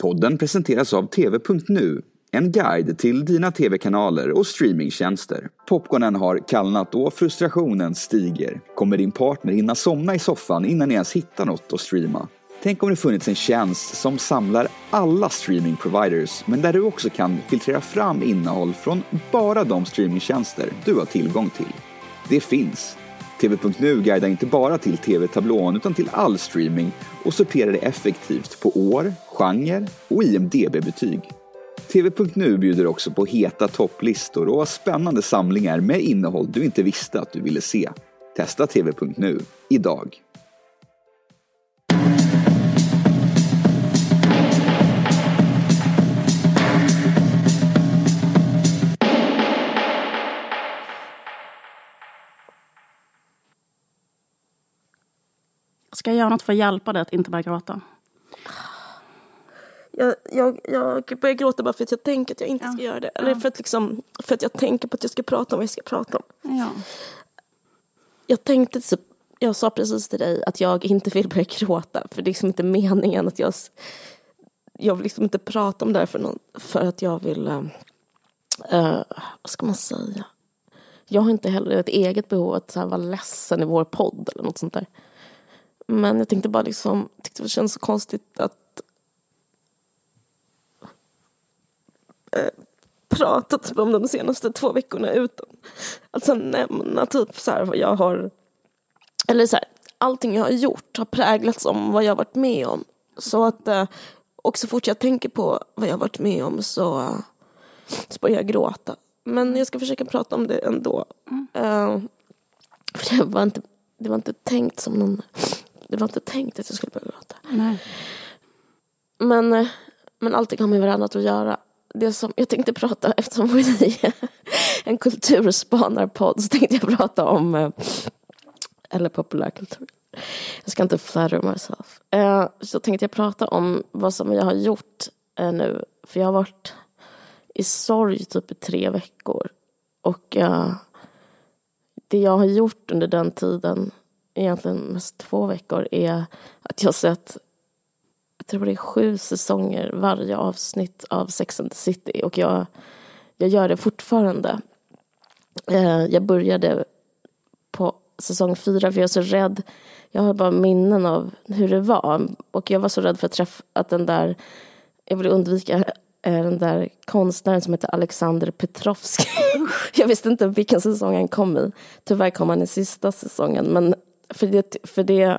Podden presenteras av TV.nu, en guide till dina tv-kanaler och streamingtjänster. Popcornen har kallnat och frustrationen stiger. Kommer din partner hinna somna i soffan innan ni ens hittar något att streama? Tänk om det funnits en tjänst som samlar alla streamingproviders men där du också kan filtrera fram innehåll från bara de streamingtjänster du har tillgång till. Det finns. TV.nu guidar inte bara till TV-tablån utan till all streaming och sorterar det effektivt på år, genre och IMDB-betyg. TV.nu bjuder också på heta topplistor och spännande samlingar med innehåll du inte visste att du ville se. Testa TV.nu idag. Ska jag göra något för att hjälpa dig att inte börja gråta? Jag, jag, jag börjar gråta bara för att jag tänker att jag inte Ja. ska göra det. Eller Ja. för att, liksom, för att jag tänker på att jag ska prata om vad jag ska prata om. Ja. Jag tänkte typ, jag sa precis till dig att jag inte vill börja gråta. För det är liksom inte meningen att jag... Jag vill liksom inte prata om det här för, någon, för att jag vill... eh, vad ska man säga? Jag har inte heller ett eget behov att så här, vara ledsen i vår podd eller något sånt där. Men jag tänkte bara liksom, tyckte det känns så konstigt att eh, prata typ om de senaste två veckorna utan att sen nämna typ så här vad jag har eller så här, allting jag har gjort har präglats om vad jag har varit med om. Så att eh, och så fort jag tänker på vad jag har varit med om så, så börjar jag gråta. Men jag ska försöka prata om det ändå. Eh, för det var, inte, det var inte tänkt som någon... Det var inte tänkt att jag skulle börja gråta. Nej. Men, eh, men allting har med varandra att göra. Det som jag tänkte prata, eftersom vi är en kulturspanarpodd så tänkte jag prata om, eh, eller populärkultur. Jag ska inte flatter myself. Eh, Så tänkte jag prata om vad som jag har gjort nu. För jag har varit i sorg typ i tre veckor. Och det jag har gjort under den tiden, egentligen mest två veckor, är att jag har sett jag tror det är sju säsonger varje avsnitt av Sex and the City och jag, jag gör det fortfarande. Eh, jag började på säsong fyra för jag är så rädd. Jag har bara minnen av hur det var och jag var så rädd för att träffa att den där, jag ville undvika eh, den där konstnären som heter Alexander Petrovski. jag visste inte vilken säsong han kom i. Tyvärr kom han i sista säsongen men för det, för det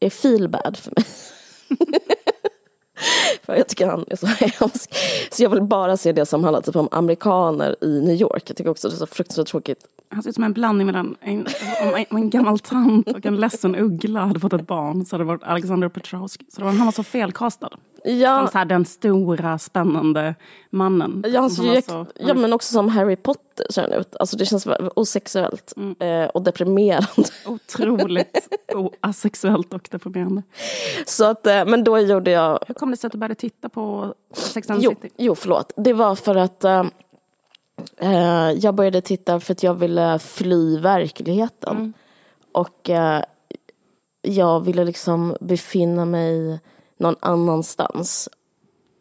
är feel bad för mig. För jag tycker han är så hemsk. Så jag vill bara se det som handlar typ om amerikaner i New York. Jag tycker också det är så fruktansvärt tråkigt. Han ser ut som en blandning mellan en, en, en gammal tant och en ledsen uggla hade fått ett barn. Så hade det varit Alexander Petrovski. Så det var, han var så felkastad. Som Ja, så här, den stora, spännande mannen. ja, han Som ser han ju, var så- ja, men också som Harry Potter ser han ut. Alltså det känns osexuellt eh, och deprimerande. Otroligt o- asexuellt och deprimerande. Så att, eh, men då gjorde jag Hur kom det sig att du började titta på Sex and Jo, City? jo, förlåt. Det var för att eh, jag började titta för att jag ville fly verkligheten. Och eh, jag ville liksom befinna mig någon annanstans.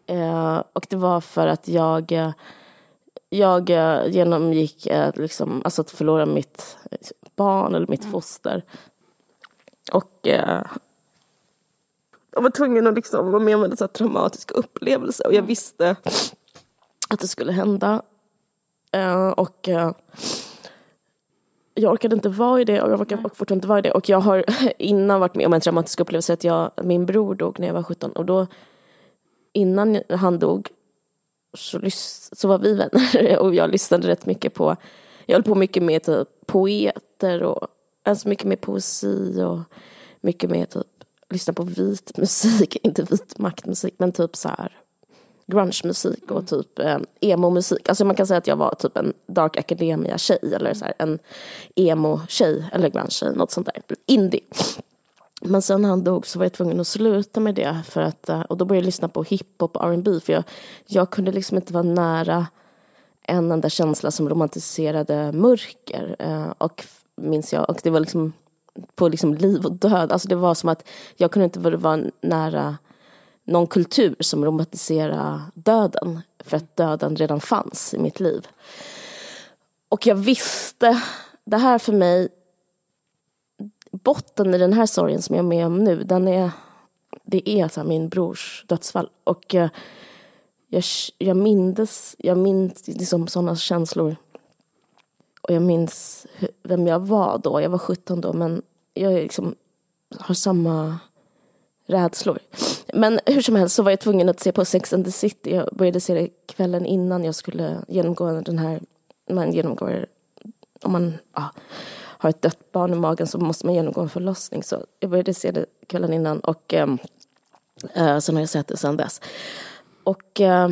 Eh, och det var för att jag, eh, jag eh, genomgick eh, liksom, alltså att förlora mitt barn eller mitt foster. Och jag var tvungen att liksom vara med om en så traumatisk upplevelse och jag visste att det skulle hända. Eh, och eh, jag orkade inte vara i det och jag orkar fortfarande inte vara i det. Och jag har innan varit med om en traumatisk upplevelse att jag, min bror dog när jag var 17 och då innan han dog så, så var vi vänner. Och jag lyssnade rätt mycket på, jag höll på mycket med typ poeter och alltså mycket med poesi och mycket med typ lyssna på vit musik, inte vit maktmusik men typ så här grunge-musik och typ eh, emo-musik. Alltså man kan säga att jag var typ en dark academia-tjej eller så här, en emo-tjej eller grunge-tjej, något sånt där. Indie. Men sen när han dog så var jag tvungen att sluta med det för att, eh, och då började jag lyssna på hiphop och R&B för jag, jag kunde liksom inte vara nära en enda känsla som romantiserade mörker. Eh, och minns jag, och det var liksom på liksom liv och död. Alltså det var som att jag kunde inte vara nära någon kultur som romantiserar döden. För att döden redan fanns i mitt liv. Och jag visste, det här för mig, botten i den här sorgen som jag är med om nu, den är, det är så min brors dödsfall. Och eh, jag, jag mindes, jag minns liksom sådana känslor. Och jag minns vem jag var då, jag var 17 då, men jag liksom har samma rädslor. Men hur som helst så var jag tvungen att se på Sex and the City. Jag började se det kvällen innan jag skulle genomgå den här, man genomgår, om man ja, har ett dött barn i magen så måste man genomgå en förlossning. Så jag började se det kvällen innan och ehm, eh, sen har jag sett det sen dess. Och eh,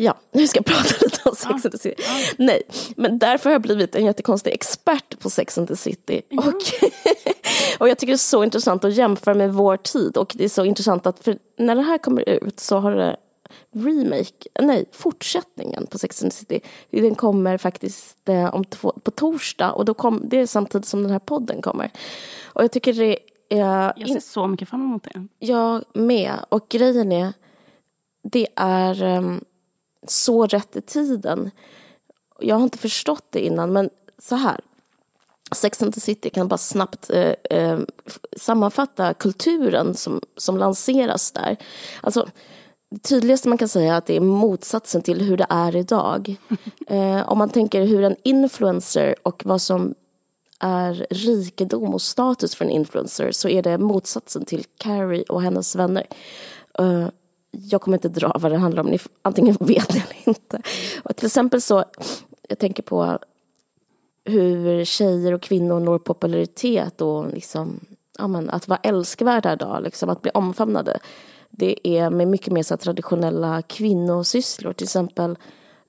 Ja, nu ska jag prata lite om Sex and the City. Ja. Nej, men därför har jag blivit en jättekonstig expert på Sex and the City. Mm. Och, och jag tycker det är så intressant att jämföra med vår tid. Och det är så intressant att för när det här kommer ut så har det remake, nej, fortsättningen på Sex and the City. Den kommer faktiskt eh, om två, på torsdag och då kom, det är samtidigt som den här podden kommer. Och jag tycker det är... Jag ser så mycket fram emot det. Jag med. Och grejen är, det är um, så rätt i tiden. Jag har inte förstått det innan, men så här. Sex and the City kan bara snabbt eh, eh, sammanfatta kulturen som, som lanseras där. Alltså, det tydligaste man kan säga är att det är motsatsen till hur det är idag. Eh, om man tänker hur en influencer och vad som är rikedom och status för en influencer så är det motsatsen till Carrie och hennes vänner. Uh, jag kommer inte dra vad det handlar om, ni antingen vet ni eller inte. Och till exempel så, jag tänker på hur tjejer och kvinnor når popularitet och liksom, ja men, att vara älskvärda idag, liksom, att bli omfamnade. Det är med mycket mer så traditionella kvinnosysslor, till exempel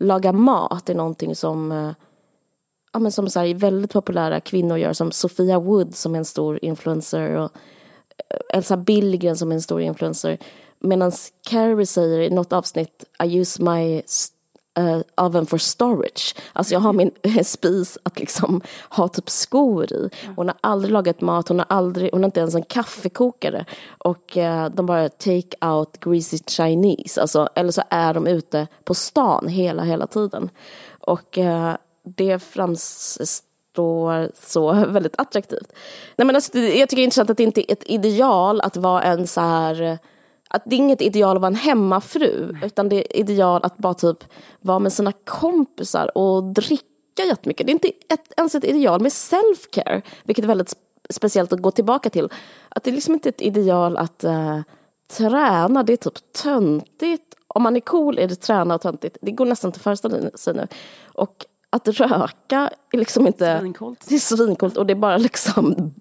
laga mat är någonting som eh, ja, men som så här, väldigt populära kvinnor gör, som Sofia Wood som är en stor influencer och eh, Elsa Billgren som är en stor influencer. Medan Carrie säger i något avsnitt I use my uh, oven for storage. Alltså jag har min spis att liksom ha typ skor i. Hon har aldrig lagat mat, hon har, aldrig, hon har inte ens en kaffekokare. Och uh, de bara take out greasy Chinese. Alltså, eller så är de ute på stan hela, hela tiden. Och uh, det framstår så väldigt attraktivt. Nej, men alltså, jag tycker det är intressant att det inte är ett ideal att vara en så här att det är inget ideal att vara en hemmafru, utan det är ideal att bara typ vara med sina kompisar och dricka jättemycket. Det är inte ett, ens ett ideal med self-care, vilket är väldigt speciellt att gå tillbaka till. Att det är liksom inte ett ideal att uh, träna, det är typ töntigt. Om man är cool är det träna och töntigt. Det går nästan inte att föreställa sig nu. Och att röka är liksom inte... Svincoolt. Det är svincoolt och det är bara liksom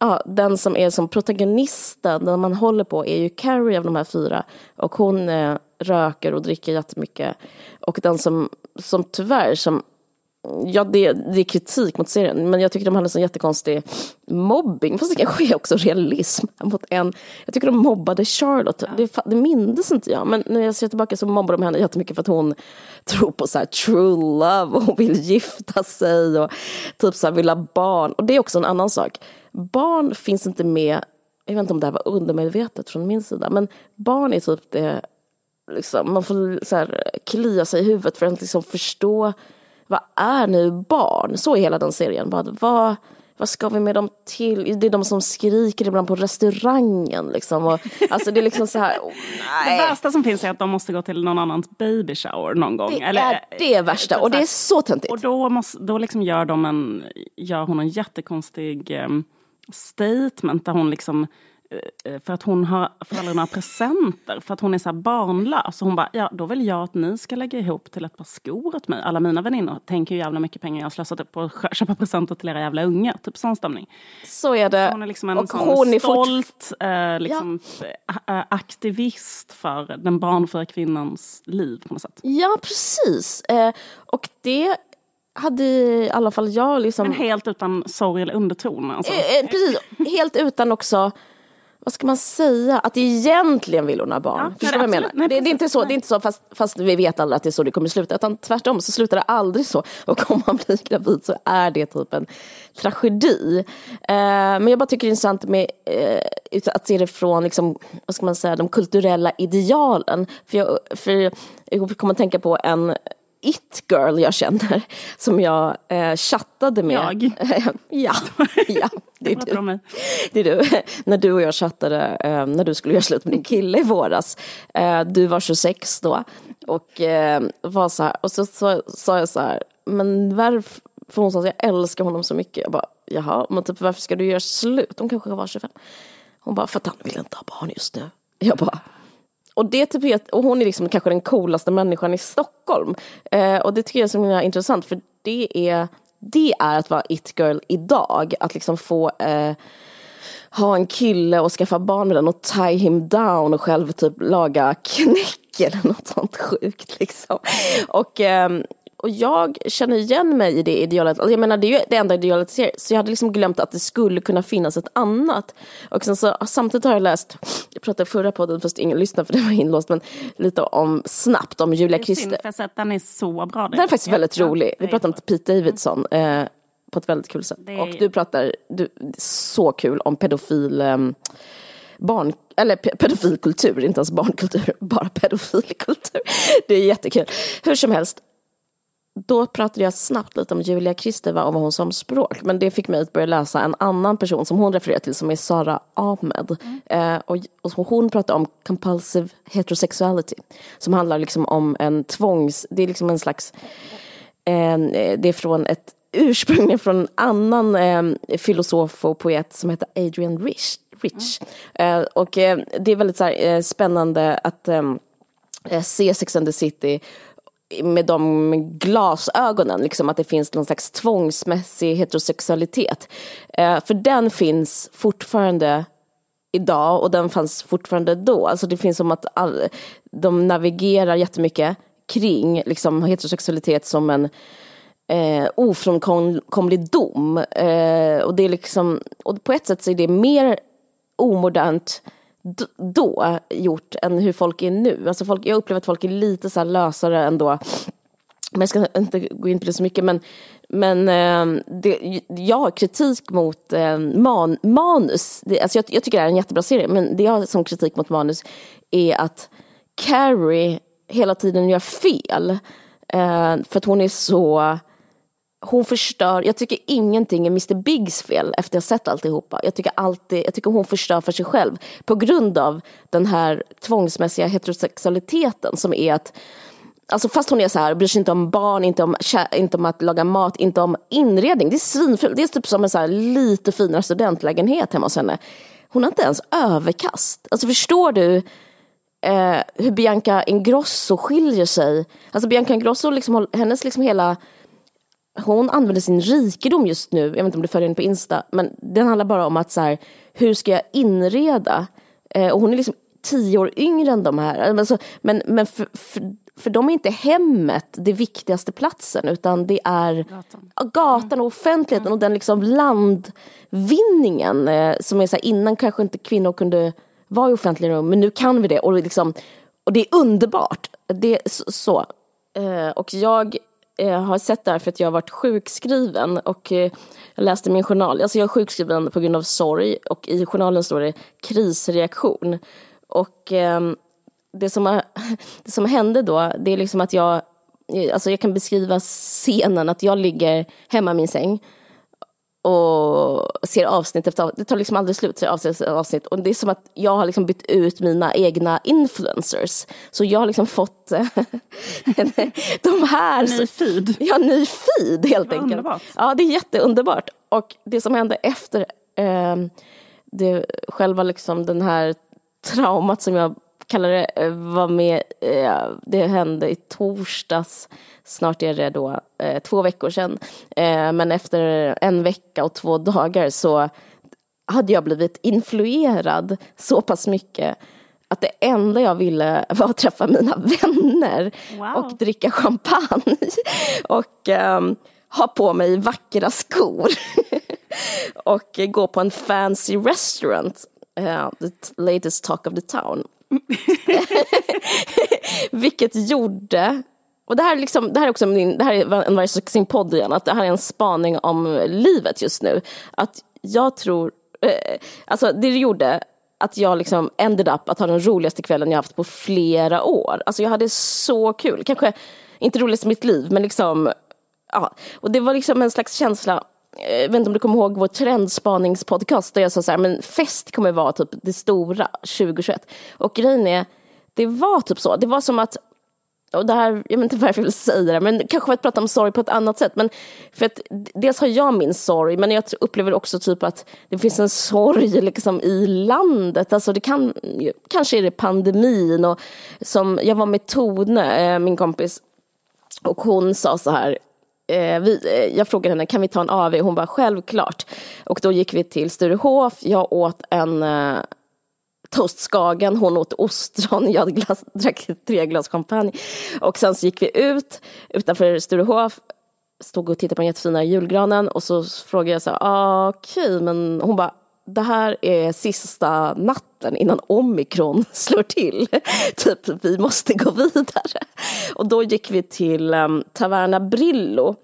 ja, den som är som protagonisten, den man håller på, är ju Carrie av de här fyra. Och hon eh, röker och dricker jättemycket. Och den som, som tyvärr, som, ja det, det är kritik mot serien, men jag tycker de hade en sån jättekonstig mobbing, fast det kanske är också realism. Mot en, jag tycker de mobbade Charlotte, ja. det, det mindes inte jag, men när jag ser tillbaka så mobbar de henne jättemycket för att hon tror på så här true love och vill gifta sig och typ så här vill ha barn. Och det är också en annan sak barn finns inte med, jag vet inte om det här var undermedvetet från min sida, men barn är typ det, liksom, man får så här, klia sig i huvudet för att liksom förstå vad är nu barn? Så är hela den serien. Bara, vad, vad ska vi med dem till? Det är de som skriker ibland på restaurangen. Liksom. Och, alltså det är liksom så här, oh, Det värsta som finns är att de måste gå till någon annans baby shower någon gång. Det Eller, är det värsta och det är så töntigt. Och då, måste, då liksom gör, de en, gör hon en jättekonstig um, statement där hon liksom eh, för att hon har föräldrarna presenter, för att hon är så barnlös. Och hon bara, ja då vill jag att ni ska lägga ihop till ett par skor åt mig. Alla mina väninnor tänker ju jävla mycket pengar jag har slösat på att köpa presenter till era jävla unga. Typ sån stämning. Så är det. Så hon är liksom en och hon stolt fort... eh, liksom, ja. aktivist för den barnfria kvinnans liv på något sätt. Ja, precis. Eh, och det hade i alla fall jag liksom... Men helt utan sorg eller underton? Alltså. Eh, eh, precis, helt utan också vad ska man säga, att egentligen vill hon ha barn. Ja, Förstår du vad jag menar? Nej, det, det, är inte så, det är inte så fast, fast vi vet alla att det är så det kommer sluta. Utan tvärtom så slutar det aldrig så. Och om man blir gravid så är det typ en tragedi. Eh, men jag bara tycker det är intressant med eh, att se det från, liksom, vad ska man säga, de kulturella idealen. För jag, för jag kommer att tänka på en it-girl jag känner, som jag eh, chattade med. Jag? ja, ja, det är du. Det är du. När du och jag chattade, eh, när du skulle göra slut med din kille i våras. Eh, du var 26 då. Och eh, var så här, och så sa jag så här, men varför, för hon sa att jag älskar honom så mycket. Jag bara, jaha, men typ varför ska du göra slut? Hon kanske var 25. Hon bara, för att han vill inte ha barn just nu. Jag bara, och, det typ, och hon är liksom kanske den coolaste människan i Stockholm. Eh, och det tycker jag är så intressant för det är, det är att vara it-girl idag. Att liksom få eh, ha en kille och skaffa barn med den och tie him down och själv typ laga knäck eller något sånt sjukt liksom. Och, eh, och jag känner igen mig i det idealet. Alltså, Jag menar det är ju det enda idealet jag ser. Så jag hade liksom glömt att det skulle kunna finnas ett annat. Och sen så samtidigt har jag läst, jag pratade förra podden fast ingen lyssnade för det var inlåst, men lite om snabbt om Julia Det är synd, för den är så bra. Den är faktiskt väldigt Ja, rolig. det Vi är pratar om. Pete Davidson eh, på ett väldigt kul sätt. Är- Och du pratar, du, så kul om pedofil, ehm, barn, eller pe- pedofilkultur, inte ens barnkultur, bara pedofilkultur. Det är jättekul. Hur som helst, då pratade jag snabbt lite om Julia Kristeva och vad hon sa om språk. Men det fick mig att börja läsa en annan person som hon refererar till som är Sara Ahmed. Eh, och, och hon pratar om compulsive heterosexuality. Som handlar liksom om en tvångs... Det är liksom en slags... Eh, det är från ett ursprungligen från en annan eh, filosof och poet som heter Adrian Rich. Rich. Eh, och eh, det är väldigt så här, eh, spännande att se Sex and the City med de glasögonen, liksom att det finns någon slags tvångsmässig heterosexualitet. Eh, för den finns fortfarande idag och den fanns fortfarande då. Alltså det finns som att all, de navigerar jättemycket kring liksom, heterosexualitet som en eh, ofrånkomlig dom. Eh, och, det är liksom, och på ett sätt så är det mer omodernt då gjort än hur folk är nu. Alltså folk, jag upplever att folk är lite så här lösare ändå. Men jag ska inte gå in på det så mycket. Men, men ehm, det, jag har kritik mot ehm, man, manus. Det, alltså jag, jag tycker det är en jättebra serie. Men det jag har som kritik mot manus är att Carrie hela tiden gör fel. Eh, för att hon är så... Hon förstör, jag tycker ingenting är Mr Bigs fel efter jag sett alltihopa. Jag tycker, alltid, jag tycker hon förstör för sig själv på grund av den här tvångsmässiga heterosexualiteten som är att Alltså fast hon är så här, bryr sig inte om barn, inte om, inte om att laga mat, inte om inredning. Det är svinfult. Det är typ som en så här lite finare studentlägenhet hemma hos henne. Hon har inte ens överkast. Alltså förstår du eh, hur Bianca Ingrosso skiljer sig? Alltså Bianca Ingrosso, liksom, hennes liksom hela hon använder sin rikedom just nu, jag vet inte om du följer henne på Insta, men den handlar bara om att så här, hur ska jag inreda? Eh, och hon är liksom tio år yngre än de här. Alltså, men men för, för, för dem är inte hemmet det viktigaste platsen, utan det är Gatan. Gatan och offentligheten och den liksom landvinningen eh, som är så här, innan kanske inte kvinnor kunde vara i offentliga rum, men nu kan vi det och, det liksom, och det är underbart. Det är så. så. Eh, och jag eh, har sett det här för att jag har varit sjukskriven och eh, jag läste min journal. Alltså jag är sjukskriven på grund av sorg och i journalen står det krisreaktion. Och ehm, det som, har, det som hände då, det är liksom att jag, alltså jag kan beskriva scenen att jag ligger hemma i min säng och ser avsnitt efter avsnitt. Det tar liksom aldrig slut, ser avsnitt efter avsnitt. Och det är som att jag har liksom bytt ut mina egna influencers. Så jag har liksom fått eh, de här... Ny feed. Ja, ny feed helt enkelt. underbart. Ja, det är jätteunderbart. Och det som hände efter eh, det, själva liksom den här traumat som jag kallar det eh, var med, eh, det hände i torsdags, snart är det då eh, två veckor sedan. Eh, men efter en vecka och två dagar så hade jag blivit influerad så pass mycket att det enda jag ville var att träffa mina vänner Wow. och dricka champagne och ehm, ha på mig vackra skor och gå på en fancy restaurant. uh, the latest talk of the town. Vilket gjorde, och det här, liksom, det här är också min, det här är en varje sin podd igen, att det här är en spaning om livet just nu. Att jag tror, eh, alltså det det gjorde att jag liksom ended up att ha den roligaste kvällen jag haft på flera år. Alltså jag hade så kul, kanske inte roligast i mitt liv men liksom, ja. Och det var liksom en slags känsla, eh, jag vet inte om du kommer ihåg vår trendspaningspodcast, där jag sa så här, men fest kommer vara typ det stora 2021. Och grejen är, det var typ så, det var som att och det här, jag vet inte varför jag vill säga det, men kanske för att prata om sorg på ett annat sätt. Men för att dels har jag min sorg, men jag upplever också typ att det finns en sorg liksom i landet. Alltså det kan, kanske är det pandemin och som, jag var med Tone, eh, min kompis, och hon sa så här, eh, vi, eh, jag frågade henne, kan vi ta en AV? Hon bara, självklart. Och då gick vi till Sturehof, jag åt en toastskagen, hon åt ostron, jag glas, drack tre glas champagne. Och sen så gick vi ut utanför Sturehof, stod och tittade på den jättefina julgranen och så frågade jag så här, ah, okej, okay, men hon bara, det här är sista natten innan omikron slår till. typ, vi måste gå vidare. Och då gick vi till um, Taverna Brillo.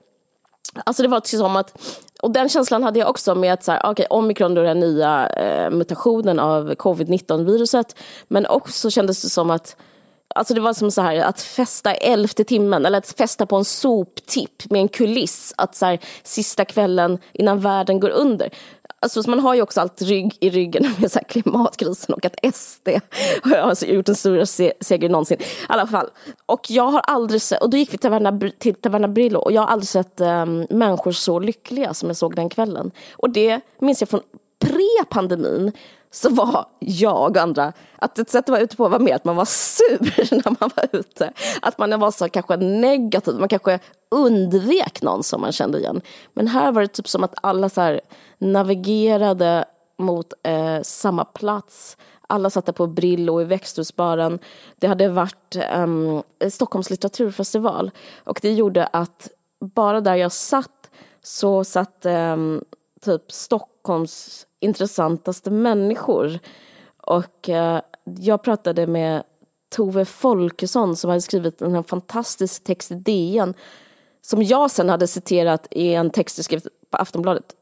Alltså det var som att och den känslan hade jag också med att så här, okay, omikron då den nya eh, mutationen av covid-19 viruset. Men också kändes det som att Alltså det var som så här att festa elfte timmen eller att festa på en soptipp med en kuliss. Att så här, sista kvällen innan världen går under. Alltså, man har ju också allt rygg i ryggen med så klimatkrisen och att SD har alltså gjort den största seger någonsin. I alla fall. Och jag har aldrig sett, och då gick vi till Taverna, till Taverna Brillo och jag har aldrig sett um, människor så lyckliga som jag såg den kvällen. Och det minns jag från pre-pandemin så var jag och andra, att ett sätt att vara ute på var mer att man var sur när man var ute. Att man var så kanske negativ, man kanske undvek någon som man kände igen. Men här var det typ som att alla så här navigerade mot eh, samma plats. Alla satt där på Brillo i växthusbaren. Det hade varit eh, Stockholms litteraturfestival och det gjorde att bara där jag satt så satt eh, typ Stockholms intressantaste människor. Och eh, jag pratade med Tove Folkesson som hade skrivit en fantastisk text i DN som jag sen hade citerat i en text jag på Aftonbladet.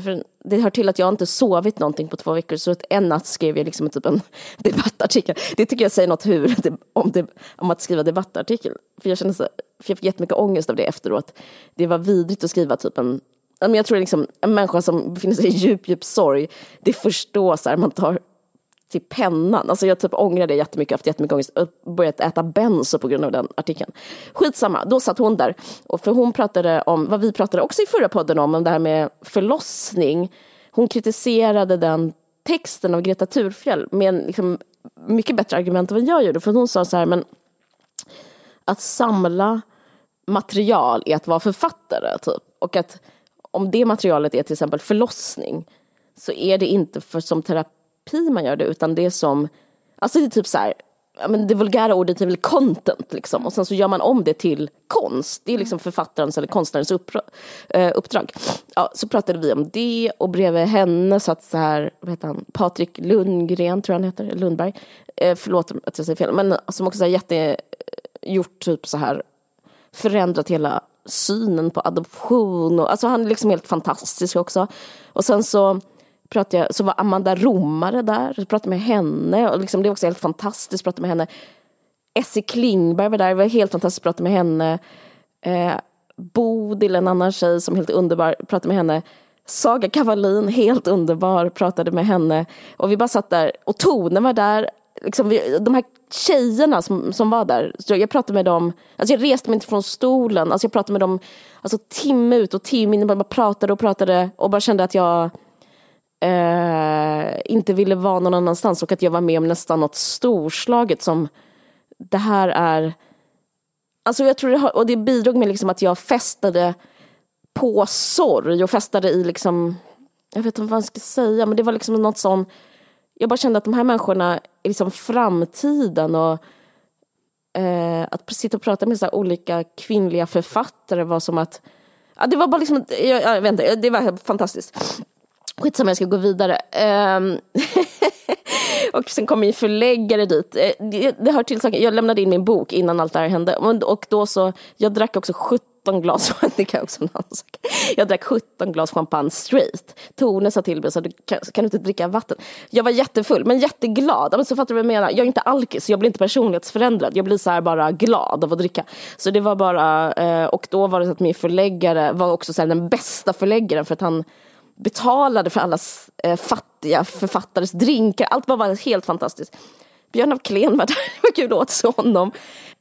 För det hör till att jag inte sovit någonting på två veckor så en natt skrev jag liksom typ en debattartikel. Det tycker jag säger något hur, om, det, om att skriva debattartikel. För jag kände så, för jag fick jättemycket ångest av det efteråt. Det var vidrigt att skriva typ en jag tror liksom en människa som befinner sig i djup, djup sorg, det förstås så här, man tar till pennan. Alltså jag typ ångrar det jättemycket, haft jättemycket ångest och börjat äta benzo på grund av den artikeln. Skitsamma, då satt hon där. Och för hon pratade om, vad vi pratade också i förra podden om, om det här med förlossning. Hon kritiserade den texten av Greta Thurfjell med en liksom mycket bättre argument än vad jag gjorde. För hon sa så här, men att samla material är att vara författare, typ. Och att om det materialet är till exempel förlossning så är det inte för som terapi man gör det utan det är som, alltså det är typ så här, men det vulgära ordet är väl content liksom och sen så gör man om det till konst. Det är liksom författarens eller konstnärens eh, uppdrag. Ja, så pratade vi om det och bredvid henne satt så här, vad heter han, Patrik Lundgren tror jag han heter, Lundberg. Eh, förlåt att jag säger fel, men som också har jätte, gjort typ så här, förändrat hela synen på adoption. Och, alltså han är liksom helt fantastisk också. Och sen så pratade jag, så var Amanda Romare där, så pratade med henne och liksom, det var också helt fantastiskt, pratade med henne. Essie Klingberg var där, det var helt fantastiskt, prata med henne. Eh, Bodil, en annan tjej som är helt underbar, pratade med henne. Saga Kavalin, helt underbar, pratade med henne. Och vi bara satt där, och Tone var där, liksom, vi, de här tjejerna som, som var där, jag pratade med dem, alltså jag reste mig inte från stolen, alltså jag pratade med dem alltså timme ut och timme in, jag bara pratade och pratade och bara kände att jag eh, inte ville vara någon annanstans och att jag var med om nästan något storslaget som det här är, alltså jag tror det har, och det bidrog med liksom att jag festade på sorg och festade i liksom, jag vet inte vad jag ska säga, men det var liksom något sånt jag bara kände att de här människorna är liksom framtiden och eh, att sitta och prata med så olika kvinnliga författare var som att, ja, det var bara liksom, jag, jag vet inte, det var fantastiskt. Skitsamma, jag ska gå vidare. Um, och sen kom min förläggare dit. Eh, det, det hör till saken, jag lämnade in min bok innan allt det här hände. Och då så, jag drack också 17 glas, det kan jag också Jag drack 17 glas champagne straight. Tone sa till mig, så kan, kan du inte dricka vatten? Jag var jättefull, men jätteglad. Men så fattar du vad jag menar? Jag är inte alkis, jag blir inte personlighetsförändrad. Jag blir så här bara glad av att dricka. Så det var bara, eh, och då var det så att min förläggare var också så den bästa förläggaren för att han betalade för alla eh, fattiga författares drinkar. Allt var bara helt fantastiskt. Björn af Kleen var där, det var kul åt honom.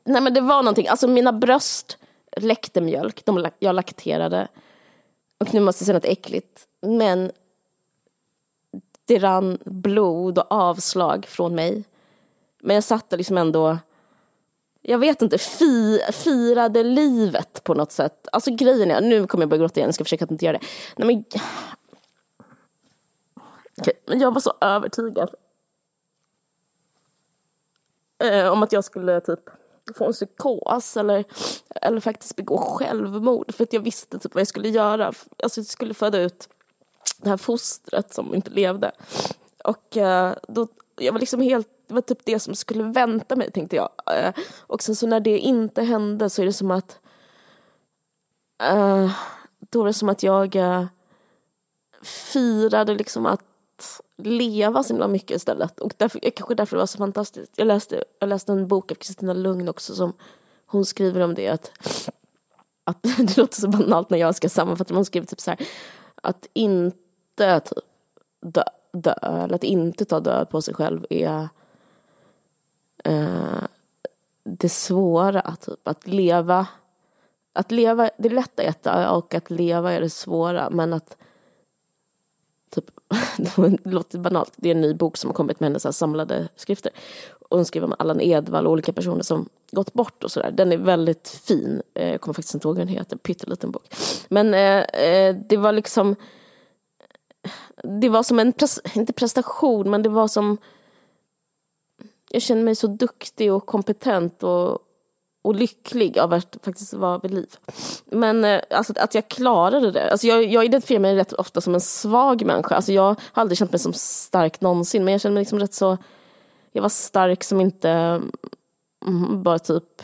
Nej men det var någonting, alltså mina bröst läckte mjölk, de, jag lakterade. Och nu måste jag säga något äckligt, men det rann blod och avslag från mig. Men jag satt liksom ändå, jag vet inte, fi, firade livet på något sätt. Alltså grejen är, nu kommer jag börja gråta igen, jag ska försöka att inte göra det. Nej, men, men jag var så övertygad. Eh, om att jag skulle typ få en psykos eller, eller faktiskt begå självmord. För att jag visste typ vad jag skulle göra. Alltså jag skulle föda ut det här fostret som inte levde. Och eh, då, jag var liksom helt, det var typ det som skulle vänta mig tänkte jag. Eh, och sen så när det inte hände så är det som att eh, då var det som att jag eh, firade liksom att att leva så himla mycket istället. Och därför, kanske därför det var så fantastiskt. Jag läste, jag läste en bok av Kristina Lugn också som hon skriver om det att, att det låter så banalt när jag ska sammanfatta men hon skriver typ så här att inte typ, dö, dö eller att inte ta död på sig själv är eh, det svåra, typ att leva att leva, det är lätt att äta och att leva är det svåra men att typ, det låter banalt, det är en ny bok som har kommit med hennes samlade skrifter. Och hon skriver om Allan Edwall och olika personer som gått bort och sådär. Den är väldigt fin, jag kommer faktiskt inte ihåg vad den heter, pytteliten bok. Men eh, eh det var liksom, det var som en, inte prestation, men det var som, jag känner mig så duktig och kompetent och och lycklig av att faktiskt vara vid liv. Men eh, alltså, att jag klarade det. Alltså, jag, jag identifierar mig rätt ofta som en svag människa. Alltså, jag har aldrig känt mig som stark någonsin. Men jag känner mig liksom rätt så... Jag var stark som inte mm, bara typ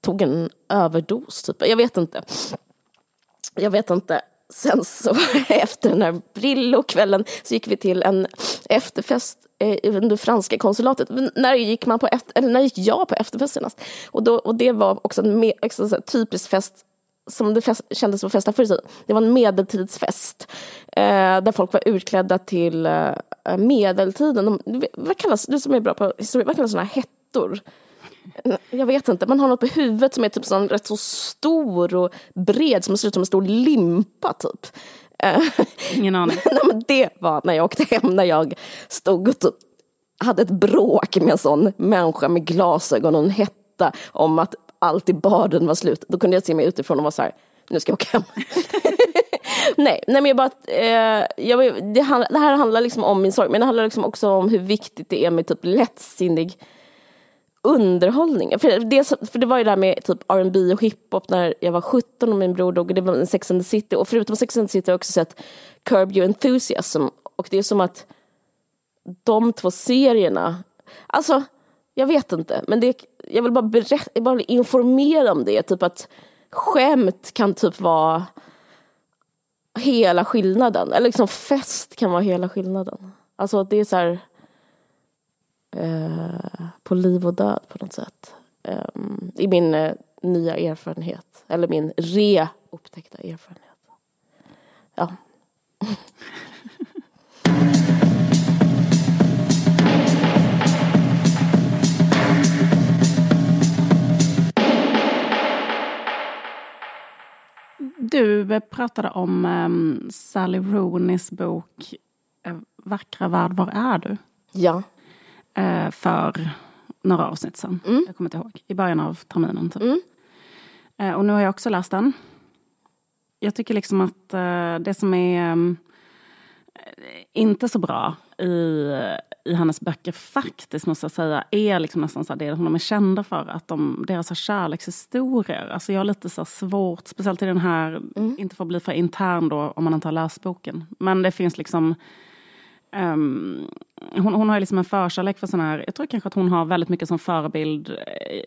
tog en överdos. Typ. Jag vet inte. Jag vet inte. Sen så efter den här Brillo-kvällen så gick vi till en efterfest eh, under franska konsulatet. När gick, man på efter, eller när gick jag på efterfest senast? Och, då, och det var också en också en typisk fest som det fest, kändes som festa förr i tiden. Det var en medeltidsfest eh, där folk var utklädda till eh, medeltiden. De, vad kallas, du som är bra på historia, vad kallas sådana hettor? Jag vet inte, man har något på huvudet som är typ sån, rätt så stor och bred som ser ut som en stor limpa typ. Ingen aning. Nej, men det var när jag åkte hem när jag stod och typ hade ett bråk med en sån människa med glasögon och en hetta om att allt i baden var slut. Då kunde jag se mig utifrån och vara så här, nu ska jag åka hem. nej, nej, men jag bara, eh, jag, det, det, här handlar liksom om min sorg, men det handlar liksom också om hur viktigt det är med typ lättsinnig underhållning. För det, för det var ju det här med typ R&B och hiphop när jag var 17 och min bror dog. Och det var Sex and the City. Och förutom Sex and the City har jag också sett Curb Your Enthusiasm. Och det är som att de två serierna, alltså jag vet inte, men det, jag vill bara, berätta, jag bara informera om det. Typ att skämt kan typ vara hela skillnaden. Eller liksom fest kan vara hela skillnaden. Alltså det är så här Eh, på liv och död på något sätt. Eh, I min eh, nya erfarenhet, eller min re-upptäckta erfarenhet. Ja. Du pratade om um, Sally Rooneys bok Vackra värld, var är du? Ja eh, för några avsnitt sedan. Mm. Jag kommer inte ihåg. I början av terminen. Typ. Mm. Eh, och nu har jag också läst den. Jag tycker liksom att eh, det som är inte så bra i, i hennes böcker faktiskt, måste jag säga, är liksom nästan så det de är kända för. Att de, deras kärlekshistorier, alltså jag har lite så svårt, speciellt i den här, mm. inte för att bli för intern då om man inte har läst boken. Men det finns liksom Um, hon, hon, har liksom en förkärlek för sån här, jag tror kanske att hon har väldigt mycket som förebild,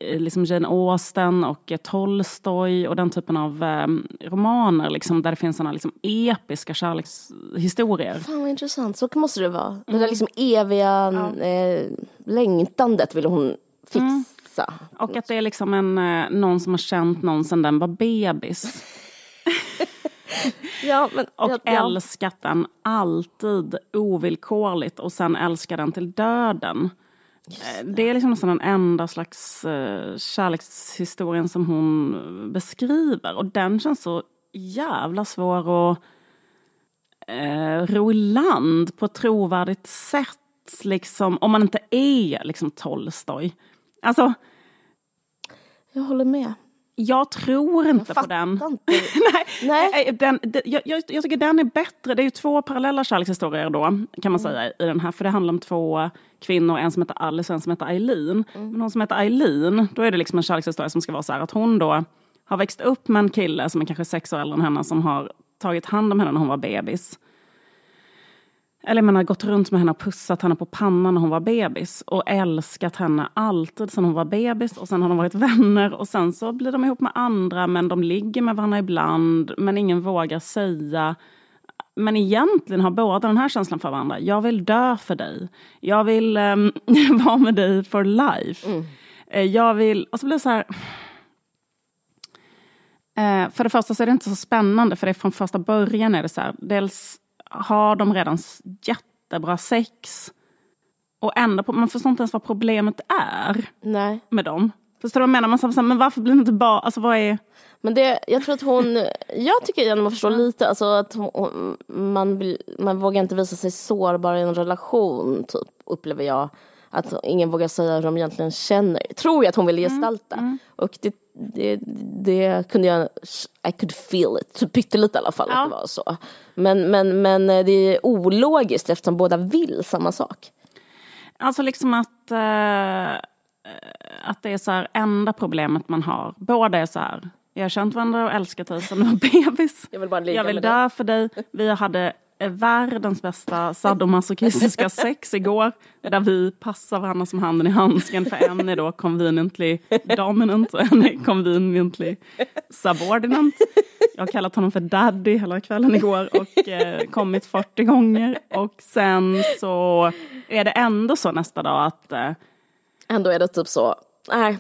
eh, liksom Jane Austen och Tolstoj och den typen av um, romaner liksom, där det finns såna liksom episka kärlekshistorier. Fan vad intressant, så måste det vara. Mm. Det där liksom eviga ja. eh, längtandet vill hon fixa. Mm. Och att det är liksom en, eh, någon som har känt någon sedan den var bebis. ja, men, och ja, ja. älskat den alltid ovillkorligt och sen älskar den till döden. Det. Eh, det. är liksom nästan den enda slags uh, kärlekshistorien som hon beskriver. Och den känns så jävla svår att uh, ro i land på ett trovärdigt sätt. Liksom, om man inte är liksom Tolstoj. Alltså... Jag håller med. Jag tror inte jag på den. Inte. Nej, Nej. Eh, den, den jag, jag, jag, tycker den är bättre. Det är ju två parallella kärlekshistorier då, kan man mm. säga, i den här. För det handlar om två kvinnor, en som heter Alice och en som heter Eileen. Mm. Men hon som heter Eileen, då är det liksom en kärlekshistoria som ska vara så här att hon då har växt upp med en kille som är kanske sex år äldre än henne som har tagit hand om henne när hon var bebis. Eller man har gått runt med henne och pussat henne på pannan när hon var bebis och älskat henne alltid sedan hon var bebis och sen har de varit vänner och sen så blir de ihop med andra men de ligger med varandra ibland men ingen vågar säga. Men egentligen har båda den här känslan för varandra. Jag vill dö för dig. Jag vill um, vara med dig for life. Mm. Uh, jag vill... Och så blir det så här... Uh, för det första så är det inte så spännande för det är från första början är det så här. Dels har de redan jättebra sex. Och ändå, man förstår inte ens vad problemet är Nej. med dem. Förstår du vad jag menar? Man säger, men varför blir det inte bara, alltså vad är... Men det, jag tror att hon, jag tycker igen man förstår lite, alltså att hon, man, man vågar inte visa sig sårbar i en relation, typ, upplever jag. Att ingen vågar säga hur de egentligen känner. Tror jag att hon vill mm, gestalta. Mm, mm. Och det, det, det, kunde jag, I could feel it, typ pyttelite i alla fall ja. att det var så. Men, men, men eh, det är ologiskt eftersom båda vill samma sak. Alltså liksom att, uh, att det är så här enda problemet man har. Båda är så här, jag har känt varandra och älskat dig sedan du var bebis. Jag vill, bara jag vill dö dig. för dig. Vi hade världens bästa sadomasochistiska sex igår. Där vi passar varandra som handen i handsken. För en är då conveniently dominant och en är conveniently subordinant. Jag har kallat honom för daddy hela kvällen igår och eh, kommit 40 gånger. Och sen så är det ändå så nästa dag att... Eh, ändå är det typ så, nej.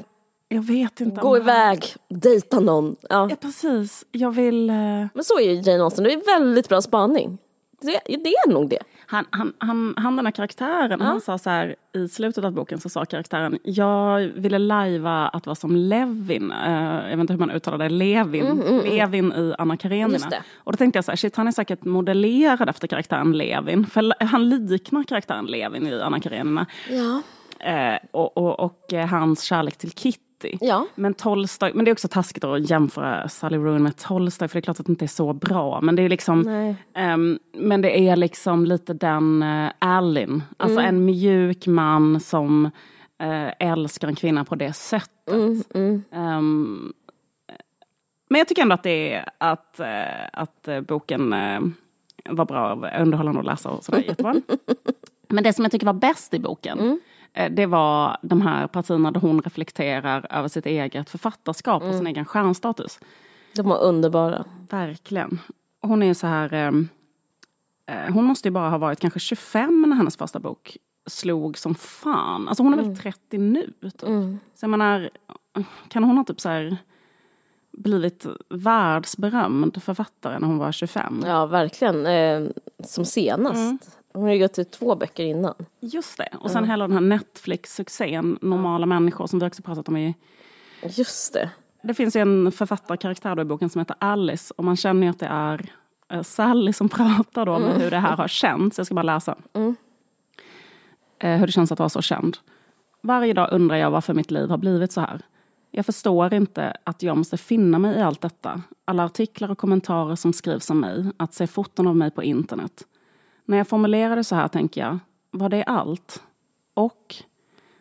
Jag vet inte. Gå iväg, dejta någon. Ja. ja precis, jag vill... Eh... Men så är ju Jane Austen, det är väldigt bra spaning. Det, det är nog det. Han, han, han, han den här karaktären, ja. han sa så här i slutet av boken så sa karaktären jag ville lajva att vara som Levin, uh, jag vet inte hur man uttalar det, Levin, mm, mm, mm. Levin i Anna Karenina. Och då tänkte jag så här, shit han är säkert modellerad efter karaktären Levin, för han liknar karaktären Levin i Anna Karenina. Ja. Uh, och, och, och, uh, hans kärlek till Kit Ja. Men Tolstoy, men det är också taskigt att jämföra Sally Rooney med Tolstoy för det är klart att det inte är så bra. Men det är liksom, um, men det är liksom lite den uh, Alin, alltså mm. en mjuk man som uh, älskar en kvinna på det sättet. Mm, mm. Um, men jag tycker ändå att, det är, att, uh, att boken var bra, underhållande att läsa och sådär, jättebra. Men det som jag tycker var bäst i boken mm. Eh, det var de här partierna där hon reflekterar över sitt eget författarskap och sin mm. egen stjärnstatus. De var underbara. Verkligen. Hon är så här... Ehm, eh, hon måste ju bara ha varit kanske 25 när hennes första bok slog som fan. Alltså hon är mm. väl 30 nu? Typ. Mm. Så jag menar, kan hon ha typ så här blivit världsberömd författare när hon var 25? Ja, verkligen. Eh, som senast. Hon har ju gått ut två böcker innan. Just det. Och sen mm. hela den här Netflix-succén, Normala människor, som vi också pratat om i... Just det. Det finns ju en författarkaraktär då i boken som heter Alice och man känner ju att det är eh, Sally som pratar då om mm. hur det här har känts. Jag ska bara läsa. Mm. Eh, hur det känns att vara så känd. Varje dag undrar jag varför mitt liv har blivit så här. Jag förstår inte att jag måste finna mig i allt detta. Alla artiklar och kommentarer som skrivs om mig, att se foton av mig på internet. När jag formulerar det så här tänker jag, var det allt? Och,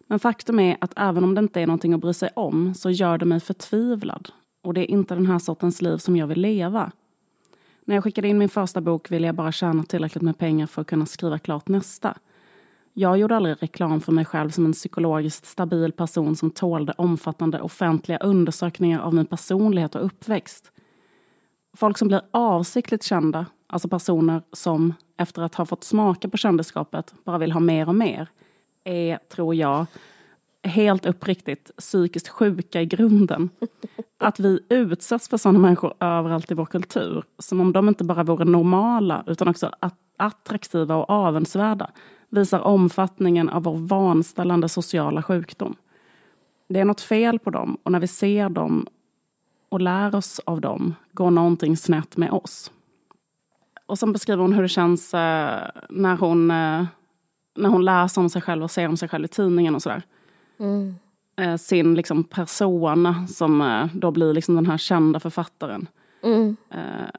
men faktum är att även om det inte är någonting att bry sig om så gör det mig förtvivlad. Och det är inte den här sortens liv som jag vill leva. När jag skickade in min första bok ville jag bara tjäna tillräckligt med pengar för att kunna skriva klart nästa. Jag gjorde aldrig reklam för mig själv som en psykologiskt stabil person som tålde omfattande offentliga undersökningar av min personlighet och uppväxt. Folk som blir avsiktligt kända, alltså personer som efter att ha fått smaka på kändisskapet bara vill ha mer och mer, är, tror jag, helt uppriktigt psykiskt sjuka i grunden. Att vi utsätts för sådana människor överallt i vår kultur, som om de inte bara vore normala utan också attraktiva och avundsvärda, visar omfattningen av vår vanställande sociala sjukdom. Det är något fel på dem och när vi ser dem och lär oss av dem går någonting snett med oss. Och sen beskriver hon hur det känns eh, när, hon, eh, när hon läser om sig själv och ser om sig själv i tidningen och sådär. Mm. Eh, sin liksom, persona som då blir liksom den här kända författaren. Mm.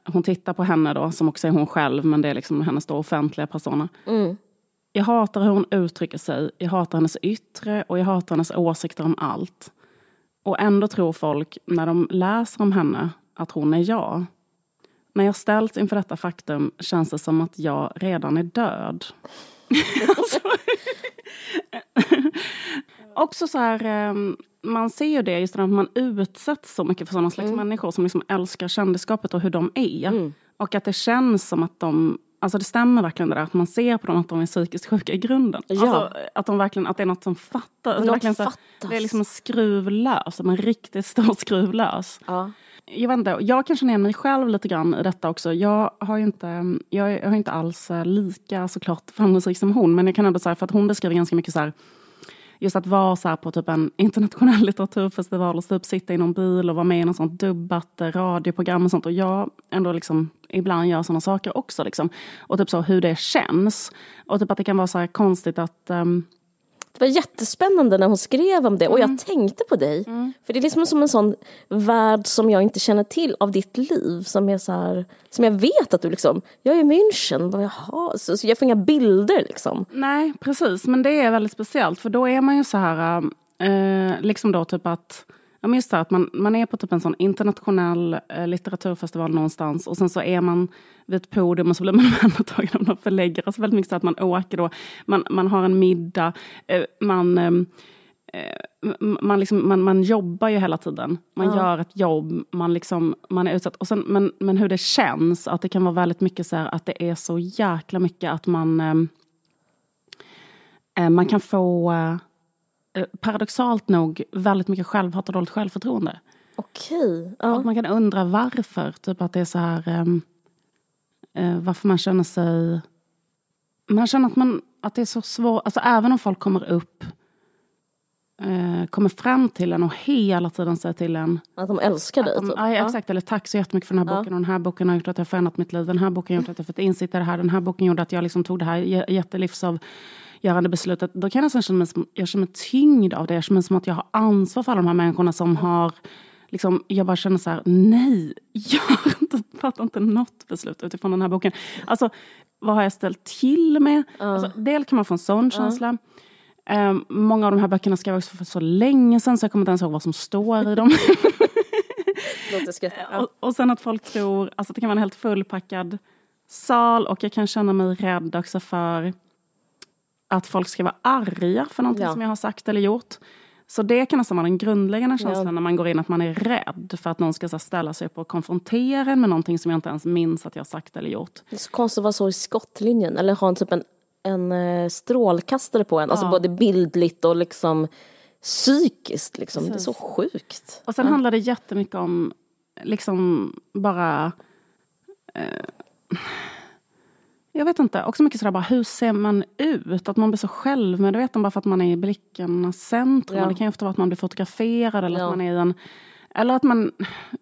Hon tittar på henne då, som också är hon själv, men det är liksom hennes då offentliga persona. Mm. Jag hatar hur hon uttrycker sig, jag hatar hennes yttre och jag hatar hennes åsikter om allt. Och ändå tror folk, när de läser om henne, att hon är jag. När jag ställs inför detta faktum känns det som att jag redan är död. alltså, också så här, ehm, man ser ju det just att man utsätts så mycket för sådana slags mm. människor som liksom älskar kändisskapet och hur de är. Mm. Och att det känns som att de Alltså det stämmer verkligen det där att man ser på dem att de är psykiskt sjuka i grunden. Ja. Alltså att, de verkligen, att det är något som fattas. Alltså verkligen så, det är liksom en skruv lös, en riktigt stor skruv lös. Ja. Jag, vet inte, jag kan känna igen mig själv lite grann i detta också. Jag har ju inte, jag, har inte alls eh, lika såklart framgångsrik som hon. Men jag kan ändå säga för att hon beskriver ganska mycket så här just att vara så på typ en internationell litteraturfestival och typ sitta i någon bil och vara med i något sånt dubbat eh, radioprogram och sånt. Och jag ändå liksom ibland gör sådana saker också. Liksom. Och typ så hur det känns. Och typ att det kan vara så konstigt att um, det var jättespännande när hon skrev om det och mm. jag tänkte på dig. Mm. För det är liksom som en sån värld som jag inte känner till av ditt liv. Som, är så här, som jag vet att du liksom, jag är i München, jaha, så, så jag får inga bilder liksom. Nej, precis, men det är väldigt speciellt för då är man ju så här, eh, liksom då typ att Ja, men just det, att man, man är på typ en sån internationell eh, litteraturfestival någonstans och sen så är man vid ett podium och så blir man omhändertagen av någon förläggare. Alltså väldigt mycket så att man åker då, man, man har en middag, eh, man ehm, eh, man, liksom, man, man jobbar ju hela tiden. Man ja. gör ett jobb, man, liksom, man är utsatt. Och sen, men, men hur det känns, att det kan vara väldigt mycket så här, att det är så jäkla mycket att man... Ehm, eh, man kan få Eh, paradoxalt nog väldigt mycket självhat och dåligt självförtroende. Okej. Ja. Att man kan undra varför. Typ att det är så här... Um, uh, varför man känner sig... Man känner att, man, att det är så svårt. Alltså även om folk kommer upp uh, kommer fram till en och hela tiden säger till en... Att de älskar dig? De, typ. ja, exakt. Eller tack så jättemycket för den här boken. Ja. Och den här boken har gjort att jag har förändrat mitt liv. Den här boken har gjort att jag fått insikt i det här. Den här boken gjorde att jag liksom tog det här jättelivs av görande beslutet, då kan jag nästan känna mig som, jag känner mig tyngd av det. Jag känner mig som att jag har ansvar för alla de här människorna som har Liksom, jag bara känner så här, nej, jag fattar inte något beslut utifrån den här boken. Alltså, vad har jag ställt till med? Uh. Alltså, del kan man få en sån uh. känsla. Um, många av de här böckerna skrev jag för så länge sedan så jag kommer inte ens ihåg vad som står i dem. och, och sen att folk tror, alltså det kan vara en helt fullpackad sal och jag kan känna mig rädd också för att folk ska vara arga för någonting ja. som jag har sagt eller gjort. Så det kan nästan vara den grundläggande känslan ja. när man går in, att man är rädd för att någon ska så, ställa sig upp och konfrontera en med någonting som jag inte ens minns att jag har sagt eller gjort. Det är så konstigt att vara så i skottlinjen, eller ha en, typ en, en uh, strålkastare på en, alltså ja. alltså både bildligt och liksom psykiskt. Liksom. Det är så sjukt. Och sen ja. handlar det jättemycket om liksom bara uh, jag vet inte, också mycket sådär bara hur ser man ut? Att man blir så självmedveten bara för att man är i blickarnas centrum. Ja. Det kan ju ofta vara att man blir fotograferad eller ja. att man är i en eller att man,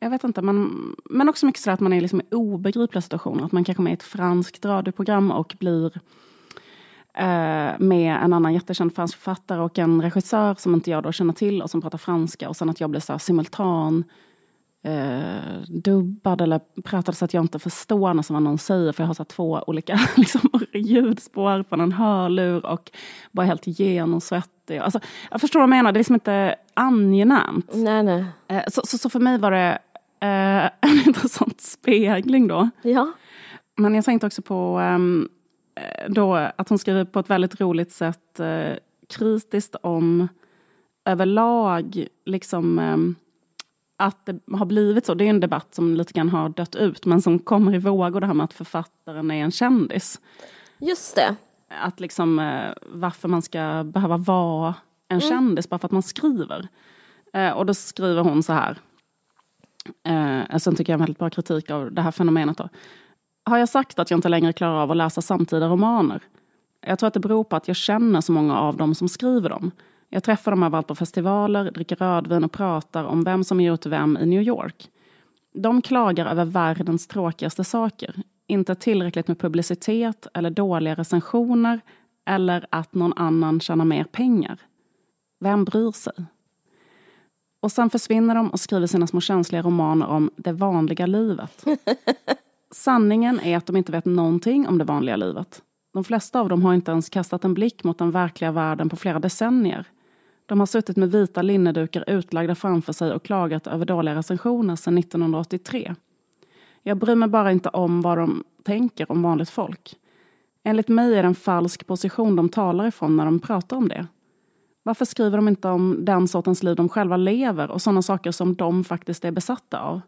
jag vet inte, man, men också mycket så att man är liksom i obegripliga situationer. Att man kanske är med i ett franskt radioprogram och blir eh, med en annan jättekänd fransk författare och en regissör som inte jag då känner till och som pratar franska. Och sen att jag blir så simultan eh, dubbad eller pratad så att jag inte förstår nästan vad någon säger för jag har så två olika liksom, ljudspår från en hörlur och bara helt genomsvettig. Alltså, jag förstår vad du menar, det är liksom inte angenämt. Nej, nej. Eh, så, så, så, för mig var det eh, en intressant spegling då. Ja. Men jag tänkte också på um, då att hon skriver på ett väldigt roligt sätt eh, kritiskt om överlag liksom um, att det har blivit så. Det är en debatt som lite grann har dött ut men som kommer i vågor det här med att författaren är en kändis. Just det. Att liksom uh, varför man ska behöva vara en mm. kändis bara för att man skriver. Uh, och då skriver hon så här. Uh, sen tycker jag en väldigt bra kritik av det här fenomenet. Då. Har jag sagt att jag inte längre klarar av att läsa samtida romaner? Jag tror att det beror på att jag känner så många av dem som skriver dem. Jag träffar dem överallt på festivaler, dricker rödvin och pratar om vem som gjort vem i New York. De klagar över världens tråkigaste saker. Inte tillräckligt med publicitet eller dåliga recensioner eller att någon annan tjänar mer pengar. Vem bryr sig? Och sen försvinner de och skriver sina små känsliga romaner om det vanliga livet. Sanningen är att de inte vet någonting om det vanliga livet. De flesta av dem har inte ens kastat en blick mot den verkliga världen på flera decennier. De har suttit med vita linnedukar utlagda framför sig och klagat över dåliga recensioner sedan 1983. Jag bryr mig bara inte om vad de tänker om vanligt folk. Enligt mig är det en falsk position de talar ifrån när de pratar om det. Varför skriver de inte om den sortens liv de själva lever och sådana saker som de faktiskt är besatta av?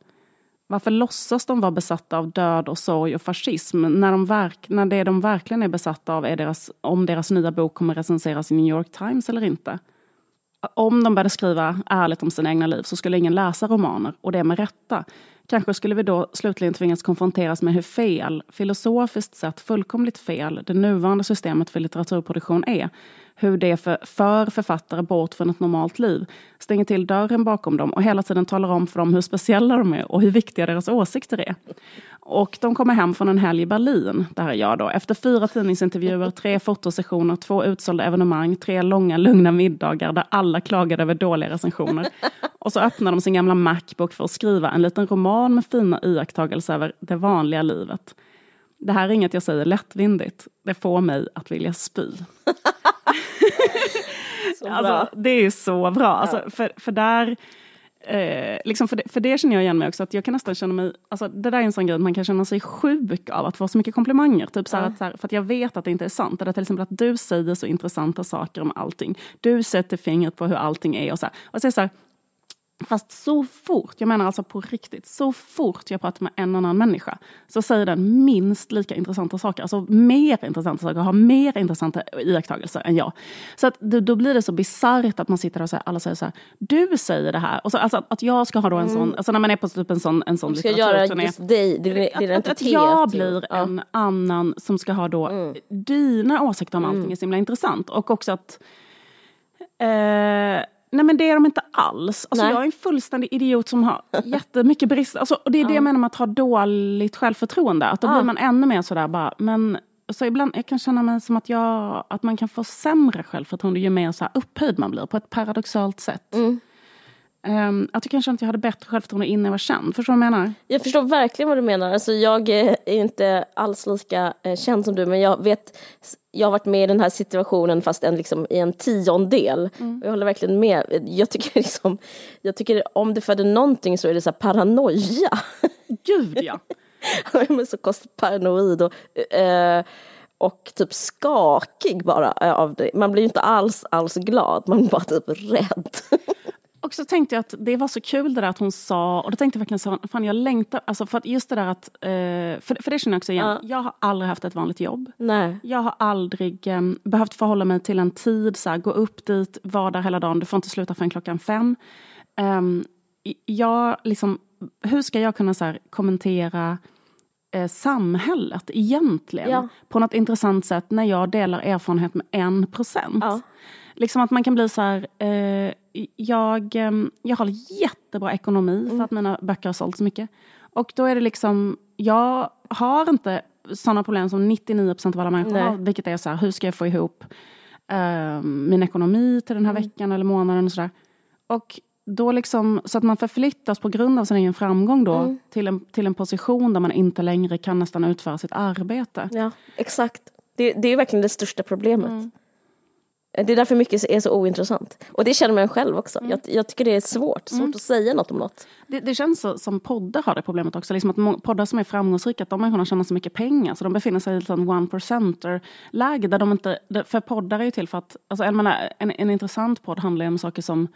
Varför låtsas de vara besatta av död och sorg och fascism när, de verk, när det de verkligen är besatta av är deras, om deras nya bok kommer recenseras i New York Times eller inte? Om de började skriva ärligt om sina egna liv så skulle ingen läsa romaner, och det med rätta. Kanske skulle vi då slutligen tvingas konfronteras med hur fel, filosofiskt sett fullkomligt fel, det nuvarande systemet för litteraturproduktion är. Hur det för, för författare bort från ett normalt liv, stänger till dörren bakom dem och hela tiden talar om för dem hur speciella de är och hur viktiga deras åsikter är. Och de kommer hem från en helg i Berlin, det här är jag då, efter fyra tidningsintervjuer, tre fotosessioner, två utsålda evenemang, tre långa lugna middagar där alla klagade över dåliga recensioner. Och så öppnar de sin gamla Macbook för att skriva en liten roman med fina iakttagelser över det vanliga livet. Det här är inget jag säger lättvindigt. Det får mig att vilja spy. alltså, det är så bra. Alltså, för, för där Eh, liksom för, det, för det känner jag igen mig också, att jag kan nästan känna mig, alltså det där är en sån grej man kan känna sig sjuk av att få så mycket komplimanger. Typ så, ja. att, så här, för att jag vet att det inte är sant. Eller till exempel att du säger så intressanta saker om allting. Du sätter fingret på hur allting är och så här. Och så är så här, Fast så fort, jag menar alltså på riktigt, så fort jag pratar med en annan människa så säger den minst lika intressanta saker, alltså mer intressanta saker, har mer intressanta iakttagelser än jag. Så att då blir det så bisarrt att man sitter och säger, alla säger så här, du säger det här. Och så, alltså att jag ska ha då en sån, mm. alltså när man är på typ en sån, en sån ska göra just dig, din identitet. Att, att jag blir ja. en annan som ska ha då mm. dina åsikter om allting mm. är så himla intressant. Och också att eh, Nej men det är de inte alls. Alltså, jag är en fullständig idiot som har jättemycket brister. Alltså, och det är det jag menar med att ha dåligt självförtroende. Att då blir man ännu mer sådär bara, men så ibland jag kan känna mig som att, jag, att man kan få sämre självförtroende ju mer så här upphöjd man blir på ett paradoxalt sätt. Mm. Um, att jag kanske inte hade bättre självförtroende innan jag var känd. Förstår du vad jag menar? Jag förstår verkligen vad du menar. Alltså, jag är inte alls lika eh, känd som du men jag vet jag har varit med i den här situationen fast en, liksom, i en tiondel. Mm. Jag håller verkligen med. Jag tycker, liksom, jag tycker om det föder någonting så är det så paranoia. Gud ja! jag är så konstigt paranoid och, eh, och typ skakig bara av det. Man blir ju inte alls, alls glad, man blir bara typ rädd. Och så tänkte jag att det var så kul det där att hon sa, och då tänkte jag verkligen så, fan jag längtar, alltså för att just det där att, eh, för, för det känner jag också igen, ja. jag har aldrig haft ett vanligt jobb. Nej. Jag har aldrig eh, behövt förhålla mig till en tid, så här, gå upp dit, vara där hela dagen, du får inte sluta förrän klockan fem. Um, jag, liksom, hur ska jag kunna så här, kommentera eh, samhället egentligen ja. på något intressant sätt när jag delar erfarenhet med en procent? Ja. Liksom att man kan bli så här, eh, jag, eh, jag har jättebra ekonomi mm. för att mina böcker har sålt så mycket. Och då är det liksom, jag har inte sådana problem som 99% av alla människor har. Vilket är så här, hur ska jag få ihop eh, min ekonomi till den här mm. veckan eller månaden och sådär. Och då liksom, så att man förflyttas på grund av sin egen framgång då mm. till, en, till en position där man inte längre kan nästan utföra sitt arbete. Ja, exakt. Det, det är verkligen det största problemet. Mm. Det är därför mycket är så ointressant. Och det känner man själv också. Mm. Jag, jag, tycker det är svårt, svårt mm. att säga något om något. Det, det känns så, som poddar har det problemet också. Liksom att poddar som är framgångsrika, att de människorna tjänar så mycket pengar så de befinner sig i ett one percenter-läge. Där de inte, för poddar är ju till för att, alltså, en, en, en intressant podd handlar ju om saker som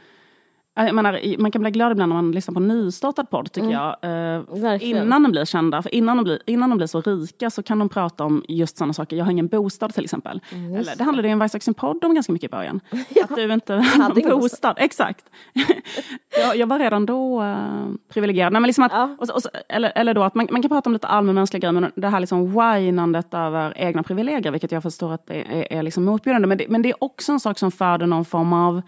jag menar, man kan bli glad ibland när man lyssnar på en nystartad podd tycker mm. jag. Eh, innan de blir kända. För innan de blir, innan de blir så rika så kan de prata om just sådana saker. Jag har ingen bostad till exempel. Mm, Eller, det handlade ju en Vice podd om ganska mycket i början. ja. Att du inte hade en bostad. Exakt. jag, jag, var redan då uh, privilegierad. Nej, men liksom att, ja. och, och, eller, eller då att man, man kan prata om lite allmänmänskliga grejer men det här liksom whinandet över egna privilegier vilket jag förstår att det är, är liksom motbjudande. Men det, men det är också en sak som föder någon form av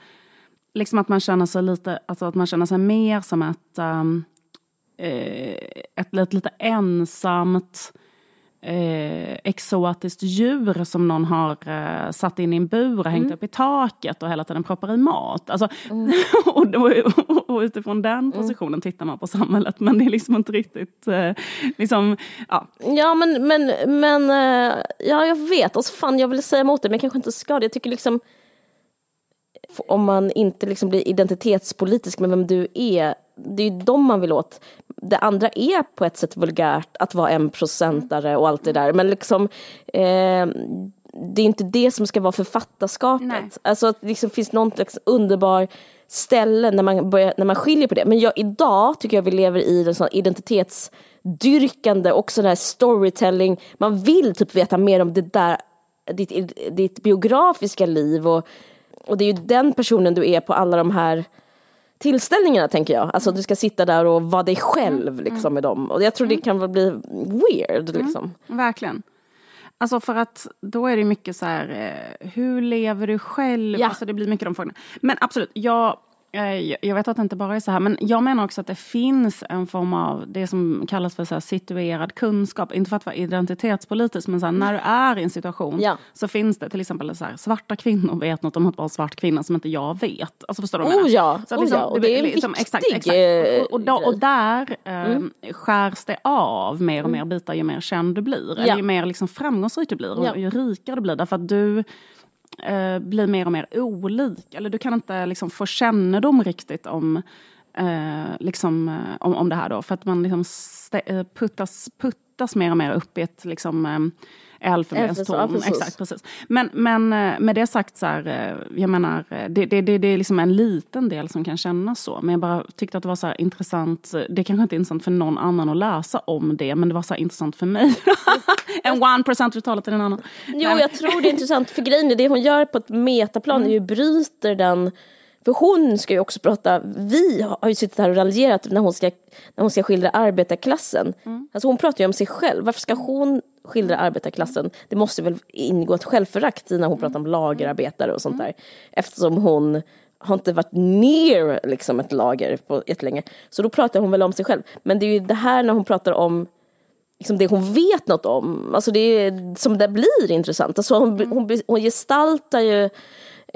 liksom att man känner sig lite, alltså att man känner sig mer som ett, um, eh, ett lite, ensamt eh, exotiskt djur som någon har eh, satt in i en bur och hängt mm. upp i taket och hela tiden proppar i mat. Alltså, mm. och, och, och, utifrån den mm. positionen mm. tittar man på samhället men det är liksom inte riktigt... Eh, liksom, ja. ja men, men, men eh, ja, jag vet, alltså, fan jag vill säga emot det men jag kanske inte ska det. Jag tycker liksom om man inte liksom blir identitetspolitisk med vem du är, det är ju dem man vill åt. Det andra är på ett sätt vulgärt, att vara en procentare och allt det där. Men liksom, eh, det är inte det som ska vara författarskapet. Nej. Alltså att det liksom finns någon slags underbar ställe när man, börjar, när man skiljer på det. Men jag, idag tycker jag vi lever i en sån identitetsdyrkande och sån här storytelling. Man vill typ veta mer om det där, ditt, ditt biografiska liv och och det är ju den personen du är på alla de här tillställningarna tänker jag. Alltså du ska sitta där och vara dig själv mm. liksom med dem. Och jag tror det mm. kan bli weird mm. liksom. Verkligen. Alltså för att då är det mycket så här, eh, hur lever du själv? Ja. Alltså det blir mycket de frågorna. Men absolut, jag jag vet att det inte bara är så här, men jag menar också att det finns en form av det som kallas för så här situerad kunskap. Inte för att vara identitetspolitisk, men så här, när du är i en situation ja. så finns det till exempel så här, svarta kvinnor vet något om att vara svart kvinna som inte jag vet. Alltså förstår du vad oh ja, så oh liksom, ja, och det är liksom, viktig exakt, exakt. Och, och, då, och där eh, mm. skärs det av mer och mer bitar ju mer känd du blir. Ja. Eller ju mer liksom framgångsrik du blir och ju rikare du blir. Därför att du eh, blir mer och mer olik. Eller du kan inte liksom få kännedom riktigt om, eh, liksom, eh, om, om det här. Då, för att man liksom eh, puttas, puttas mer och mer upp i ett liksom, eh, eh, elfenbenstorn. Exakt, precis. Men, men eh, med det sagt, så här, eh, jag menar, eh, det, det, det, det är liksom en liten del som kan kännas så. Men jag bara tyckte att det var så intressant. Det kanske inte är intressant för någon annan att läsa om det, men det var så intressant för mig. en one percent uttalat till en annan. Jo, jag tror det är intressant. För grejen är det hon gör på ett metaplan mm. är ju bryter den för hon ska ju också prata, vi har ju suttit här och raljerat när hon ska, när hon ska skildra arbetarklassen. Mm. Alltså hon pratar ju om sig själv, varför ska hon skildra arbetarklassen? Det måste väl ingå ett självförakt i när hon pratar om lagerarbetare och sånt mm. där. Eftersom hon har inte varit ner liksom ett lager på jättelänge. Så då pratar hon väl om sig själv. Men det är ju det här när hon pratar om liksom det hon vet något om, alltså det är som det blir intressant. Alltså hon, hon, hon gestaltar ju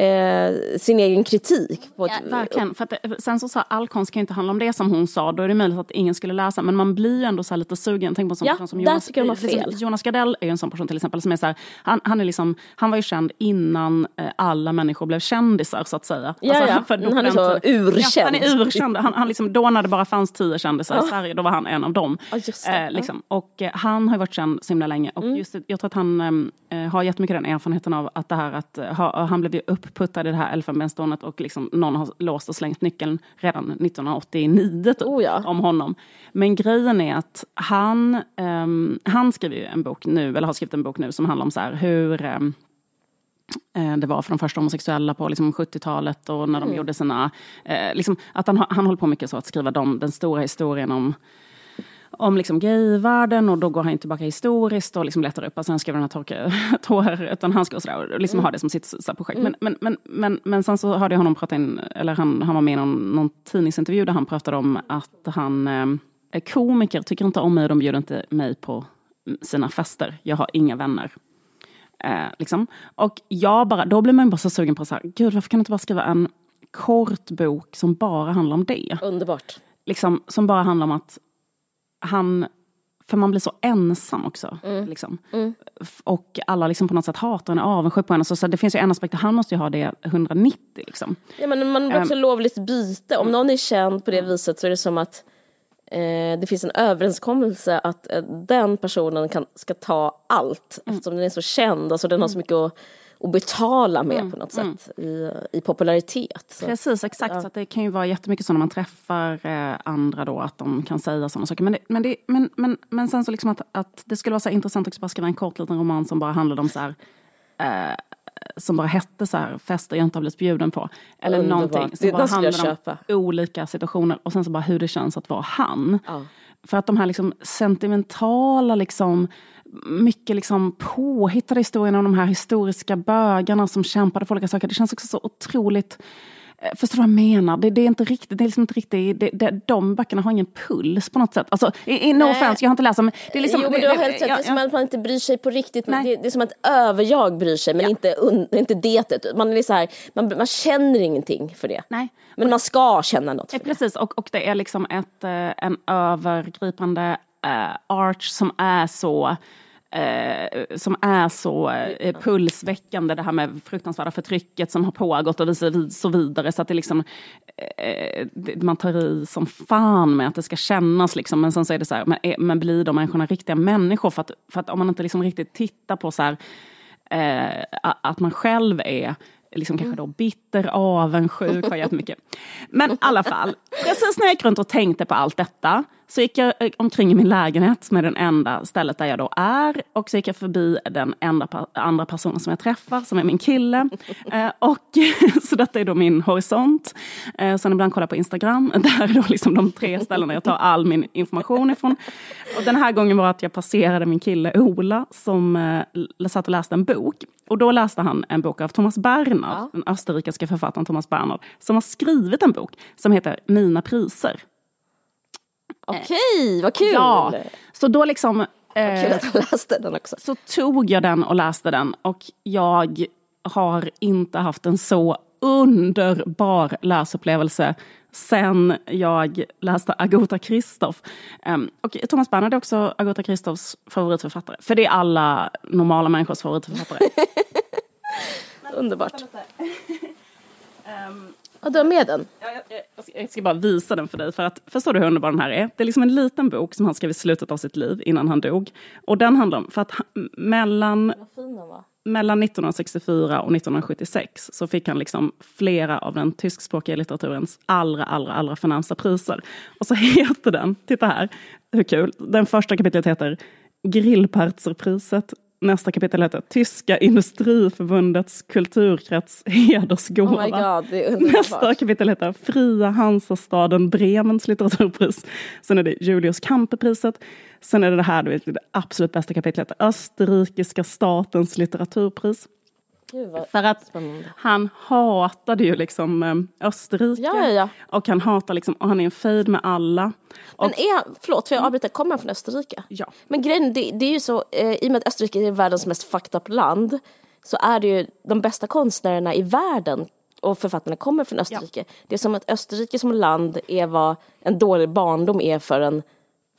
eh, sin egen kritik. På ett, ja, verkligen. För att, sen så sa all konst kan inte handla om det som hon sa. Då är det möjligt att ingen skulle läsa. Men man blir ju ändå så lite sugen. Tänk på en sån ja, person som Jonas, de fel. Jonas Gardell är ju en sån person till exempel. Som är så här, han, han, är liksom, han var ju känd innan eh, alla människor blev kändisar så att säga. Ja, alltså, ja. För han är så urkänd. Ja, han är urkänd. Han, han liksom, då när det bara fanns tio kändisar i Sverige, då var han en av dem. Eh, liksom. Och eh, han har ju varit känd så himla länge. Och mm. just, jag tror att han eh, har jättemycket den erfarenheten av att det här att ha, han blev ju uppputtad i det här elfenbenstornet och liksom någon har låst och slängt nyckeln redan 1989 typ, oh ja. om honom. Men grejen är att han, um, han skriver ju en bok nu, eller har skrivit en bok nu som handlar om så här, hur um, det var för de första homosexuella på liksom 70-talet och när de mm. gjorde sina... Eh, liksom, att han, han håller på mycket så att skriva dem, den stora historien om om liksom gayvärlden och då går han tillbaka historiskt och liksom letar upp, han skriver den här torka, tår utan han ska och sådär, och liksom mm. ha det som sitt så projekt. Mm. Men, men, men, men, men sen så hörde jag honom prata in, eller han, han var med i någon, någon tidningsintervju där han pratade om att han eh, komiker tycker inte om mig, de bjuder inte mig på sina fester, jag har inga vänner. Eh, liksom. Och jag bara, då blir man bara så sugen på så här, gud varför kan du inte bara skriva en kort bok som bara handlar om det. Underbart. Liksom, som bara handlar om att han för man blir så ensam också. Mm. Liksom. Och alla liksom på något sätt hatar henne, avundsjuk på henne. Så, så det finns ju en aspekt, han måste ju ha det 190. Liksom. Ja, men man blir också Ehm. lovligt byte. Om någon är känd på det viset så är det som att eh, det finns en överenskommelse att eh, den personen kan, ska ta allt eftersom den är så känd. Alltså den har så mycket att, att betala med på något sätt i, i popularitet. Så. Precis, exakt. Så att det kan ju vara jättemycket så när man träffar eh, andra då, att de kan säga sådana saker. Men, det, men, det, men, men, men sen så liksom att, att det skulle vara så intressant att bara skriva en kort liten roman som bara handlade om så här, eh, som bara hette så här, fester jag inte har blivit bjuden på. Eller Underbart. någonting. Som bara handlade om köpa. olika situationer och sen så bara hur det känns att vara han. Ja. För att de här liksom sentimentala, liksom, mycket liksom påhittade historierna om de här historiska bögarna som kämpade för olika saker. Det känns också så otroligt... eh, Förstår du vad jag menar? Det, det är inte riktigt, det är liksom inte riktigt, det, det, de böckerna har ingen puls på något sätt. Alltså, i, i no offense, jag har inte läst dem. Det är liksom, jo men du har helt rätt, ja, det är som ja. att man inte bryr sig på riktigt. Nej. Det, det är som att överjag bryr sig men inte, un, inte det. Man, är så här, man, man känner ingenting för det. Nej. Men man ska känna något för Eh, det. Precis, och, och det är liksom ett, eh, en övergripande eh, arch som är så Eh, som är så eh, pulsväckande, det här med fruktansvärda förtrycket som har pågått och så vid- så vidare. Så att det liksom, eh, det, man tar i som fan med att det ska kännas. Liksom. Men sen så är det så här, men, är- men blir de människorna riktiga människor? För att, för att om man inte liksom riktigt tittar på så här, eh, att man själv är liksom kanske då bitter, avundsjuk, har jättemycket. Men i alla fall, precis när jag gick runt och tänkte på allt detta så gick jag eh, omkring i min lägenhet som är den enda stället där jag då är och så gick jag förbi den enda andra personen som jag träffar som är min kille. Eh, och så detta är då min horisont. Eh, sen ibland kollar jag på Instagram, där är då liksom de tre ställena jag tar all min information ifrån. Och den här gången var att jag passerade min kille Ola som eh, satt och läste en bok. Och då läste han en bok av Thomas Bernhard, den österrikiska författaren Thomas Bernhard, som har skrivit en bok som heter Mina priser. Okej, vad kul! Ja, så då liksom... eh, Kul att han läste den också. så tog jag den och läste den och jag har inte haft en så underbar läsupplevelse sen jag läste Agota Kristoff. Ehm, och Thomas Bernhard är också Agota Kristoffs favoritförfattare. För det är alla normala människors favoritförfattare. Underbart. Ja, du har med den? Ja, jag, jag, jag ska- bara visa den för dig. För att, förstår du hur underbar den här är? Det är liksom en liten bok som han skrev i slutet av sitt liv innan han dog. Och den handlar om, för att han, mellan mellan 1964 och 1976 så fick han liksom flera av den tyskspråkiga litteraturens allra, allra, allra förnämsta priser. Och så heter den, titta här, hur kul, den första kapitlet heter Grillparzerpriset. Nästa kapitel heter Tyska industriförbundets kulturkrets hedersgåva. Oh god, Nästa kapitel heter Fria Hansastaden Bremens litteraturpris. Sen är det Julius Kampepriset. Sen är det det här, det absolut bästa kapitlet, Österrikiska statens litteraturpris. För att spännande. han hatade ju liksom eh, Österrike. Ja, ja, ja. Och han hatar liksom, och han är en fejd med alla. Och, Men är, förlåt för jag avbryter, kommer han från Österrike? Ja. Men grejen, det, det är ju så, eh, i och med att Österrike är världens mest fucked up land så är det ju de bästa konstnärerna i världen och författarna kommer från Österrike. Det är som att Österrike som land är vad en dålig barndom är för en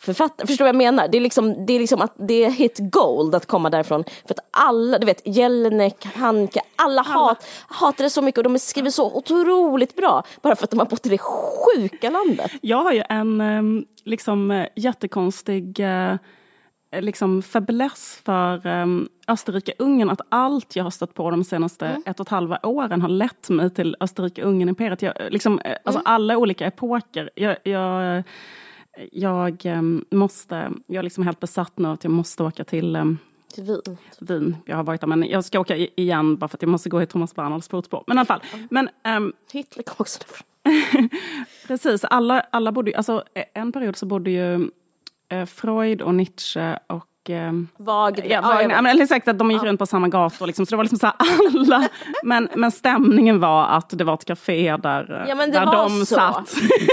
författare. Förstår vad jag menar? Det är liksom, det är liksom att det är hit gold att komma därifrån. För att alla, du vet Jelinek, Hanke, alla, Hat, hatar det så mycket och de skriver så otroligt bra. Bara för att de har bott i det sjuka landet. Jag har ju en eh, liksom eh, jättekonstig eh, liksom fäbless för eh, Österrike-Ungern. Att allt jag har stött på de senaste Mm. ett och ett halva åren har lett mig till Österrike-Ungern-imperiet. Jag, liksom, eh, alltså Mm. alla olika epoker. Jag, jag, eh, jag eh, måste, jag är liksom helt besatt nu att jag måste åka till eh, Till Wien. Wien. Jag har varit där men jag ska åka igen bara för att jag måste gå i Thomas Bernhards fotspår. Men i alla fall. Men, ehm, Hitler kom också därifrån. Precis, alla, alla bodde ju, alltså en period så bodde ju eh, Freud och Nietzsche och eh, Wagner. Ja, Ja, Wagner. vet. men, eller sagt att de gick runt på samma gator. Liksom, så det var liksom så här alla. Men, men stämningen var att det var ett café där, eh, Ja, men det där var de så. satt.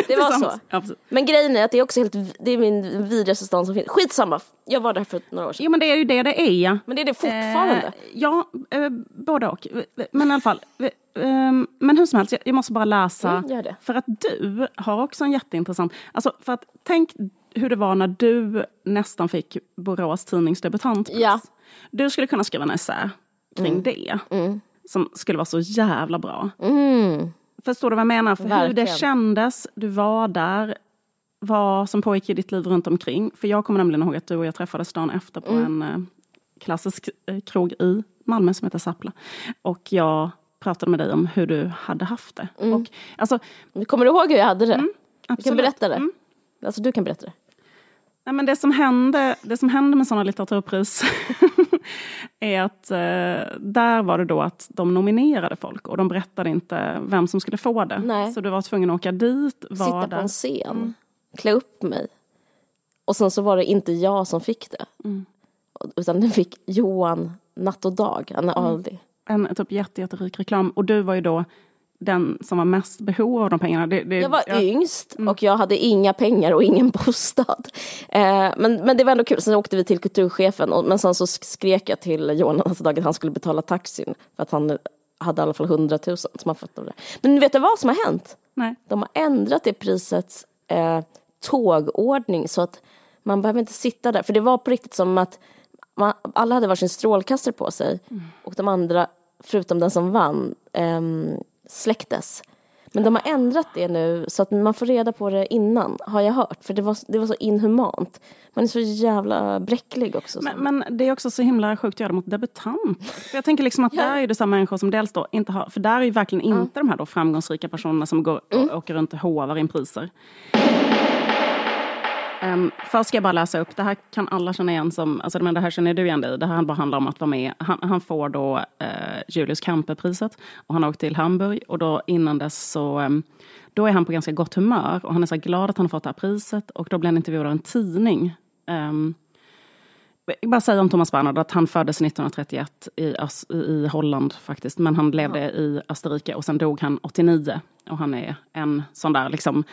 Det var så. Ja. Men grejen är att det är också helt, det är min vidrigaste stan som finns. Skitsamma, jag var där för några år sedan. Jo men det är ju det det är. ja. Men det är det fortfarande. Eh, ja, eh, både och. Men i alla fall. eh, eh, men hur som helst, jag, måste bara läsa. Mm. För att du har också en jätteintressant... Alltså för att tänk hur det var när du nästan fick Borås tidnings debutantpris. Ja. Du skulle kunna skriva en essä kring det. Som skulle vara så jävla bra. Mm. Förstår du vad jag menar? För hur det Verkligen. kändes, du var där, vad som pågick i ditt liv runt omkring. För jag kommer nämligen ihåg att du och jag träffades dagen efter på en eh, klassisk eh, krog i Malmö som heter Sappla. Och jag pratade med dig om hur du hade haft det. Och, alltså, Kommer du ihåg hur jag hade det? Du kan absolut. berätta det. Mm. Alltså du kan berätta det. Nej, men det, som hände, det som hände med sådana litteraturpris är att eh, där var det då att de nominerade folk och de berättade inte vem som skulle få det. Nej. Så du var tvungen att åka dit, Sitta på där. en scen, klä upp mig. Och sen så var det inte jag som fick det. Utan det fick Johan Natt och Dag, han är Aldi. en typ jätte, jätterik reklam. Och du var ju då den som var mest behov av de pengarna. Det, det, Jag var ja, yngst och jag hade inga pengar och ingen bostad. Eh, men, men det var ändå kul. Sen åkte vi till kulturchefen och, men sen så skrek jag till och Dag att han skulle betala taxin. För att han hade i alla fall 100 000 som han fått av det. Men vet du vad som har hänt? Nej. De har ändrat det prisets eh, tågordning så att man behöver inte sitta där. För det var på riktigt som att man, alla hade varsin strålkastare på sig och de andra, förutom den som vann, ehm, släcktes. Men de har ändrat det nu så att man får reda på det innan, har jag hört. För det var, det var så inhumant. Man är så jävla bräcklig också. Men, men det är också så himla sjukt att göra det mot debutanter. För jag tänker liksom att där är det så här människor som dels då inte har, för där är ju verkligen inte de här då framgångsrika personerna som går och åker runt och hovar in priser. Um, först ska jag bara läsa upp, det här kan alla känna igen som, alltså men det här känner du igen dig i. Det här bara handlar om att vara med. Han, han får då eh, Julius Kampe-priset och han har åkt till Hamburg och då innan dess så ehm, då är han på ganska gott humör och han är så glad att han har fått det här priset och då blir han intervjuad av en tidning. Ehm, jag bara säga om Thomas Bernhard att han föddes 1931 i, i Holland faktiskt. Men han levde i Österrike och sen dog han 89. Och han är en sån där liksom...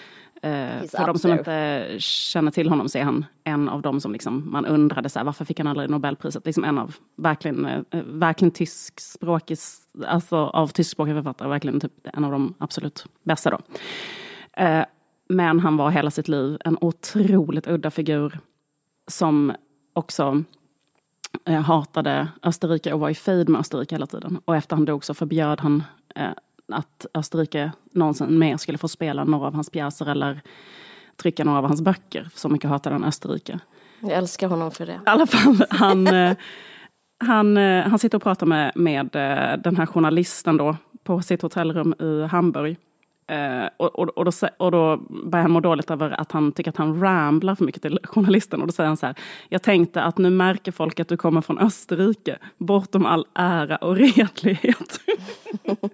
Eh, He's för de som inte känner till honom så är han en av dem som liksom, man undrade så här, varför fick han aldrig Nobelpriset? Liksom en av verkligen, eh, verkligen tyskspråkig, alltså av tyskspråkiga författare, verkligen typ en av de absolut bästa då. Eh, men han var hela sitt liv en otroligt udda figur som också hatade Österrike och var i fejd med Österrike hela tiden. Och efter han dog så förbjöd han att Österrike någonsin mer skulle få spela några av hans pjäser eller trycka några av hans böcker. Så mycket hatade han Österrike. Jag älskar honom för det. I alla fall, han, eh, han, eh, han sitter och pratar med, med eh, den här journalisten då på sitt hotellrum i Hamburg. Uh, och, och, och, då, och då börjar han må dåligt över att han tycker att han ramblar för mycket till journalisten. Och då säger han så här, jag tänkte att nu märker folk att du kommer från Österrike, bortom all ära och redlighet.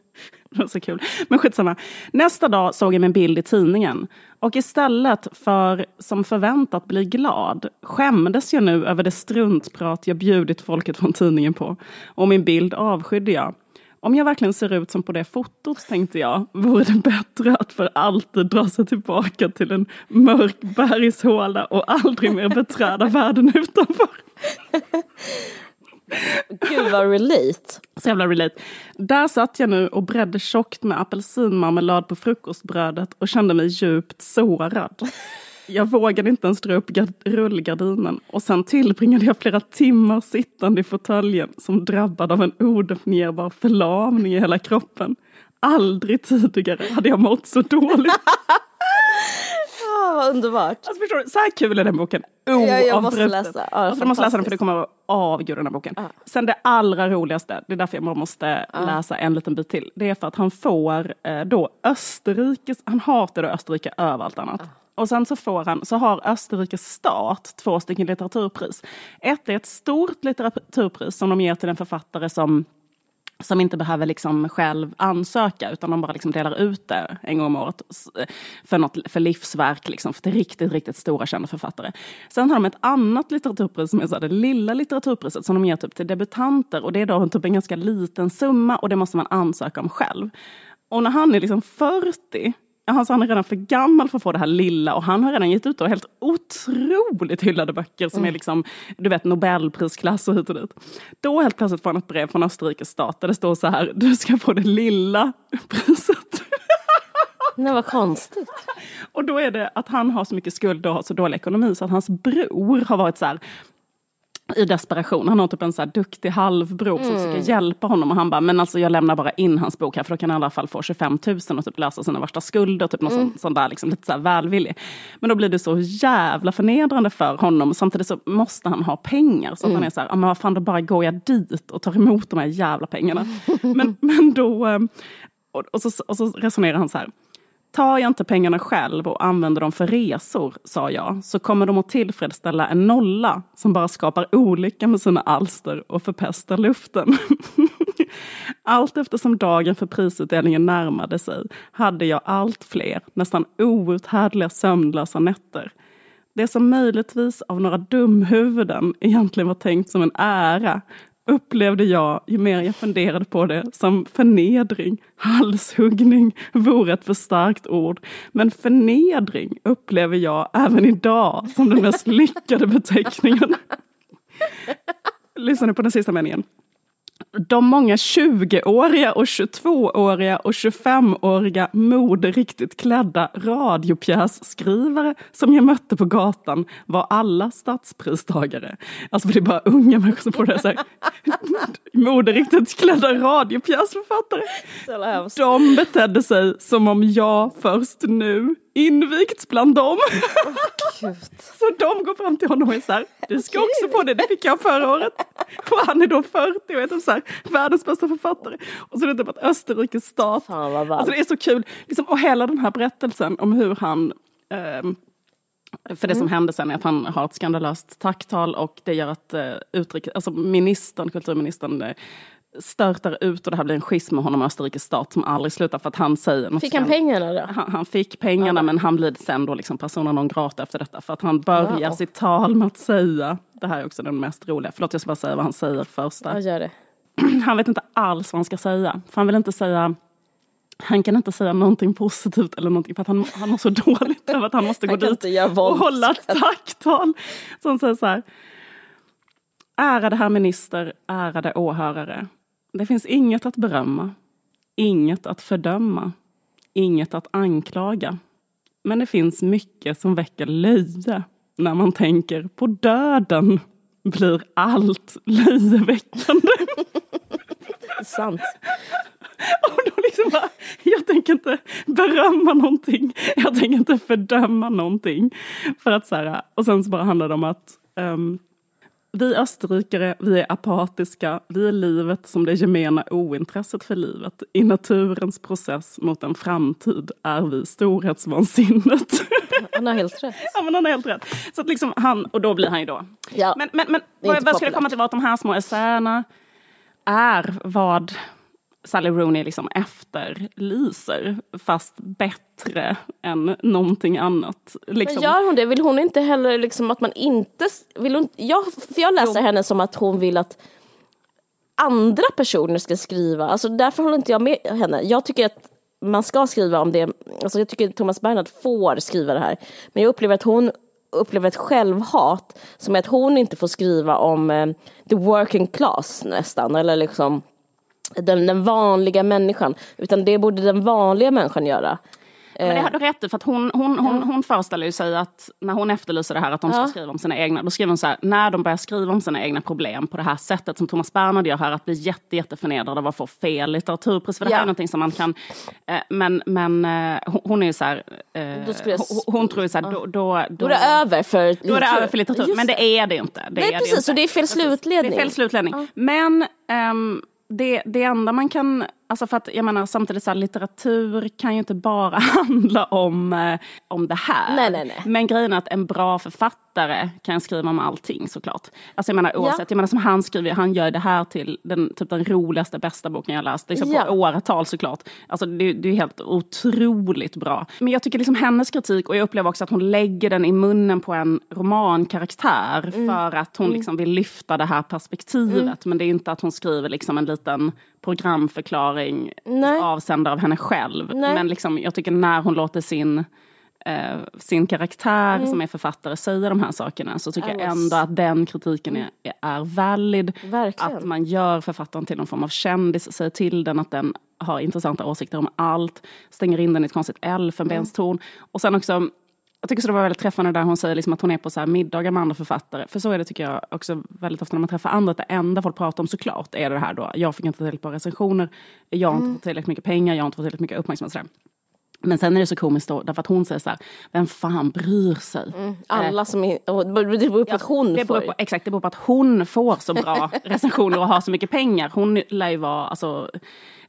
det var så kul. Men skitsamma. Nästa dag såg jag min bild i tidningen. Och istället för som förväntat bli glad skämdes jag nu över det struntprat jag bjudit folket från tidningen på. Och min bild avskydde jag. Om jag verkligen ser ut som på det fotot, tänkte jag, vore det bättre att för alltid dra sig tillbaka till en mörk bergshåla och aldrig mer beträda världen utanför. Gud vad relate. Så jävla relate. Där satt jag nu och bredde tjockt med apelsinmarmelad på frukostbrödet och kände mig djupt sårad. Jag vågade inte ens dra upp gard- rullgardinen och sen tillbringade jag flera timmar sittande i fåtöljen som drabbad av en odefinierbar förlamning i hela kroppen. Aldrig tidigare hade jag mått så dåligt. Vad underbart. Alltså, förstår du? Så här kul är den boken. Ja, jag måste läsa. Ja, alltså, du måste läsa den för du kommer att avgöra den här boken. Sen det allra roligaste, det är därför jag måste läsa en liten bit till. Det är för att han får eh, då Österrikes, han hatar då Österrike över allt annat. Och sen så får han, så har Österrikes stat två stycken litteraturpris. Ett är ett stort litteraturpris som de ger till en författare som som inte behöver liksom själv ansöka utan de bara liksom delar ut det en gång om året för, något, för livsverk, liksom, för till riktigt, riktigt stora kända författare. Sen har de ett annat litteraturpris som är så här, det lilla litteraturpriset som de ger typ till debutanter och det är då typ en ganska liten summa och det måste man ansöka om själv. Och när han är liksom 40 Alltså han är redan för gammal för att få det här lilla och han har redan gett ut då helt otroligt hyllade böcker som mm. är liksom, du vet Nobelprisklass och hit och dit. Då helt plötsligt får han ett brev från Österrikes stat där det står så här, du ska få det lilla priset. Nej vad konstigt. Och då är det att han har så mycket skuld och har så dålig ekonomi så att hans bror har varit så här, i desperation. Han har typ en så här duktig halvbror som mm. försöker hjälpa honom och han bara, men alltså jag lämnar bara in hans bok här för då kan han i alla fall få 25 000 och typ lösa sina värsta skulder. Typ någon mm. sån, sån, där liksom, lite så välvillig. Men då blir det så jävla förnedrande för honom. Samtidigt så måste han ha pengar. Så att mm. han är så här, men vad fan då bara går jag dit och tar emot de här jävla pengarna. men, men då, eh, och, och, så, och så resonerar han så här. Tar jag inte pengarna själv och använder dem för resor, sa jag, så kommer de att tillfredsställa en nolla som bara skapar olycka med sina alster och förpestar luften. allt eftersom dagen för prisutdelningen närmade sig hade jag allt fler, nästan outhärdliga sömnlösa nätter. Det som möjligtvis av några dumhuvuden egentligen var tänkt som en ära upplevde jag, ju mer jag funderade på det, som förnedring. Halshuggning vore ett för starkt ord. Men förnedring upplever jag även idag som den mest lyckade beteckningen. Lyssna nu på den sista meningen de många 20-åriga och 22-åriga och 25-åriga moderiktigt klädda radiopjässkrivare som jag mötte på gatan var alla stadspristagare. Alltså för det är bara unga människor som får det här. Moderiktigt klädda radiopjäsförfattare. De betedde sig som om jag först nu invigts bland dem. Oh, så de går fram till honom och är så här, du ska också få det, det fick jag förra året. Och han är då 40 och är typ så här, världens bästa författare. Och så är det typ att Österrikes stat, alltså det är så kul. Liksom, och hela den här berättelsen om hur han um, för det som mm. hände sen är att han har ett skandalöst tacktal och det gör att uh, utrikes, alltså ministern, kulturministern uh, störtar ut och det här blir en schism med honom och Österrikes stat som aldrig slutar för att han säger något Fick han pengarna då? Han, han fick pengarna ja. men han blir sen då liksom personen non grata efter detta för att han börjar wow. sitt tal med att säga, det här är också den mest roliga, förlåt jag ska bara säga vad han säger först. Ja, gör det. Han vet inte alls vad han ska säga, för han vill inte säga han kan inte säga någonting positivt eller någonting för att han, han mår så dåligt över att han måste gå dit och hålla ett tacktal. Så han säger så här. Ärade herr minister, ärade åhörare. Det finns inget att berömma, inget att fördöma, inget att anklaga. Men det finns mycket som väcker löje. När man tänker på döden blir allt löjeväckande. Sant. Och då liksom bara, jag tänker inte berömma någonting, jag tänker inte fördöma någonting. För att så här, och sen så bara handlar det om att um, vi österrikare, vi är apatiska, vi är livet som det gemena ointresset för livet. I naturens process mot en framtid är vi storhetsvansinnet. Han har helt rätt. ja, men han har helt rätt. Så att liksom han, och då blir han ju då. Ja, men men, men vad, vad det komma till var att de här små essäerna är vad Sally Rooney liksom efterlyser, fast bättre än någonting annat. Liksom. Men gör hon det? Vill hon inte heller liksom att man inte... Vill hon, jag, för jag läser jo. henne som att hon vill att andra personer ska skriva. Alltså därför håller inte jag med henne. Jag tycker att man ska skriva om det. Alltså jag tycker att Thomas Bernhard får skriva det här. Men jag upplever att hon upplever ett självhat som är att hon inte får skriva om eh, the working class nästan. Eller liksom den, den vanliga människan, utan det borde den vanliga människan göra. Men det har du rätt i, för att hon, hon, hon, ja. hon föreställer ju sig att när hon efterlyser det här att de ska ja. skriva om sina egna, då skriver hon så här, när de börjar skriva om sina egna problem på det här sättet som Thomas Bernhard gör här, att bli jätte, jätteförnedrad av att få fel litteraturpris, för det ja. här är någonting som man kan, eh, men, men eh, hon är ju så här, eh, hon, hon, tror ju så här, då, då, då, då är det över för litteratur. Då är det över för litteratur, men det är det inte. Det Nej, precis, och det är fel slutledning. Det är fel slutledning. Men um, det, det enda man kan, alltså för att jag menar samtidigt så här, litteratur kan ju inte bara handla om, eh, om det här. Nej, nej, nej. Men grejen är att en bra författare författare kan skriva om allting såklart. Alltså jag menar oavsett, ja. jag menar som han skriver, han gör det här till den, typ den roligaste, bästa boken jag läst. Liksom ja. på åratal såklart. Alltså det, det är helt otroligt bra. Men jag tycker liksom hennes kritik, och jag upplever också att hon lägger den i munnen på en romankaraktär mm. för att hon mm. liksom vill lyfta det här perspektivet. Mm. Men det är inte att hon skriver liksom en liten programförklaring Nej. avsänd av henne själv. Nej. Men liksom, jag tycker när hon låter sin eh, sin karaktär mm. som är författare säga de här sakerna så tycker jag ändå att den kritiken är, är valid. Verkligen. Att man gör författaren till någon form av kändis, säger till den att den har intressanta åsikter om allt, stänger in den i ett konstigt elfenbenstorn. Mm. Och sen också jag tycker så det var väldigt träffande där hon säger liksom att hon är på så här middagar med andra författare. För så är det tycker jag också väldigt ofta när man träffar andra. Att det enda folk pratar om såklart är det här då. Jag fick inte tillräckligt bra recensioner. Jag har mm. inte fått tillräckligt mycket pengar. Jag har inte fått tillräckligt mycket uppmärksamhet. Men sen är det så komiskt då, därför att hon säger så här, vem fan bryr sig? Mm, alla som är, det beror på att hon det får. På, exakt, det beror på att hon får så bra recensioner och har så mycket pengar. Hon lär ju vara, alltså,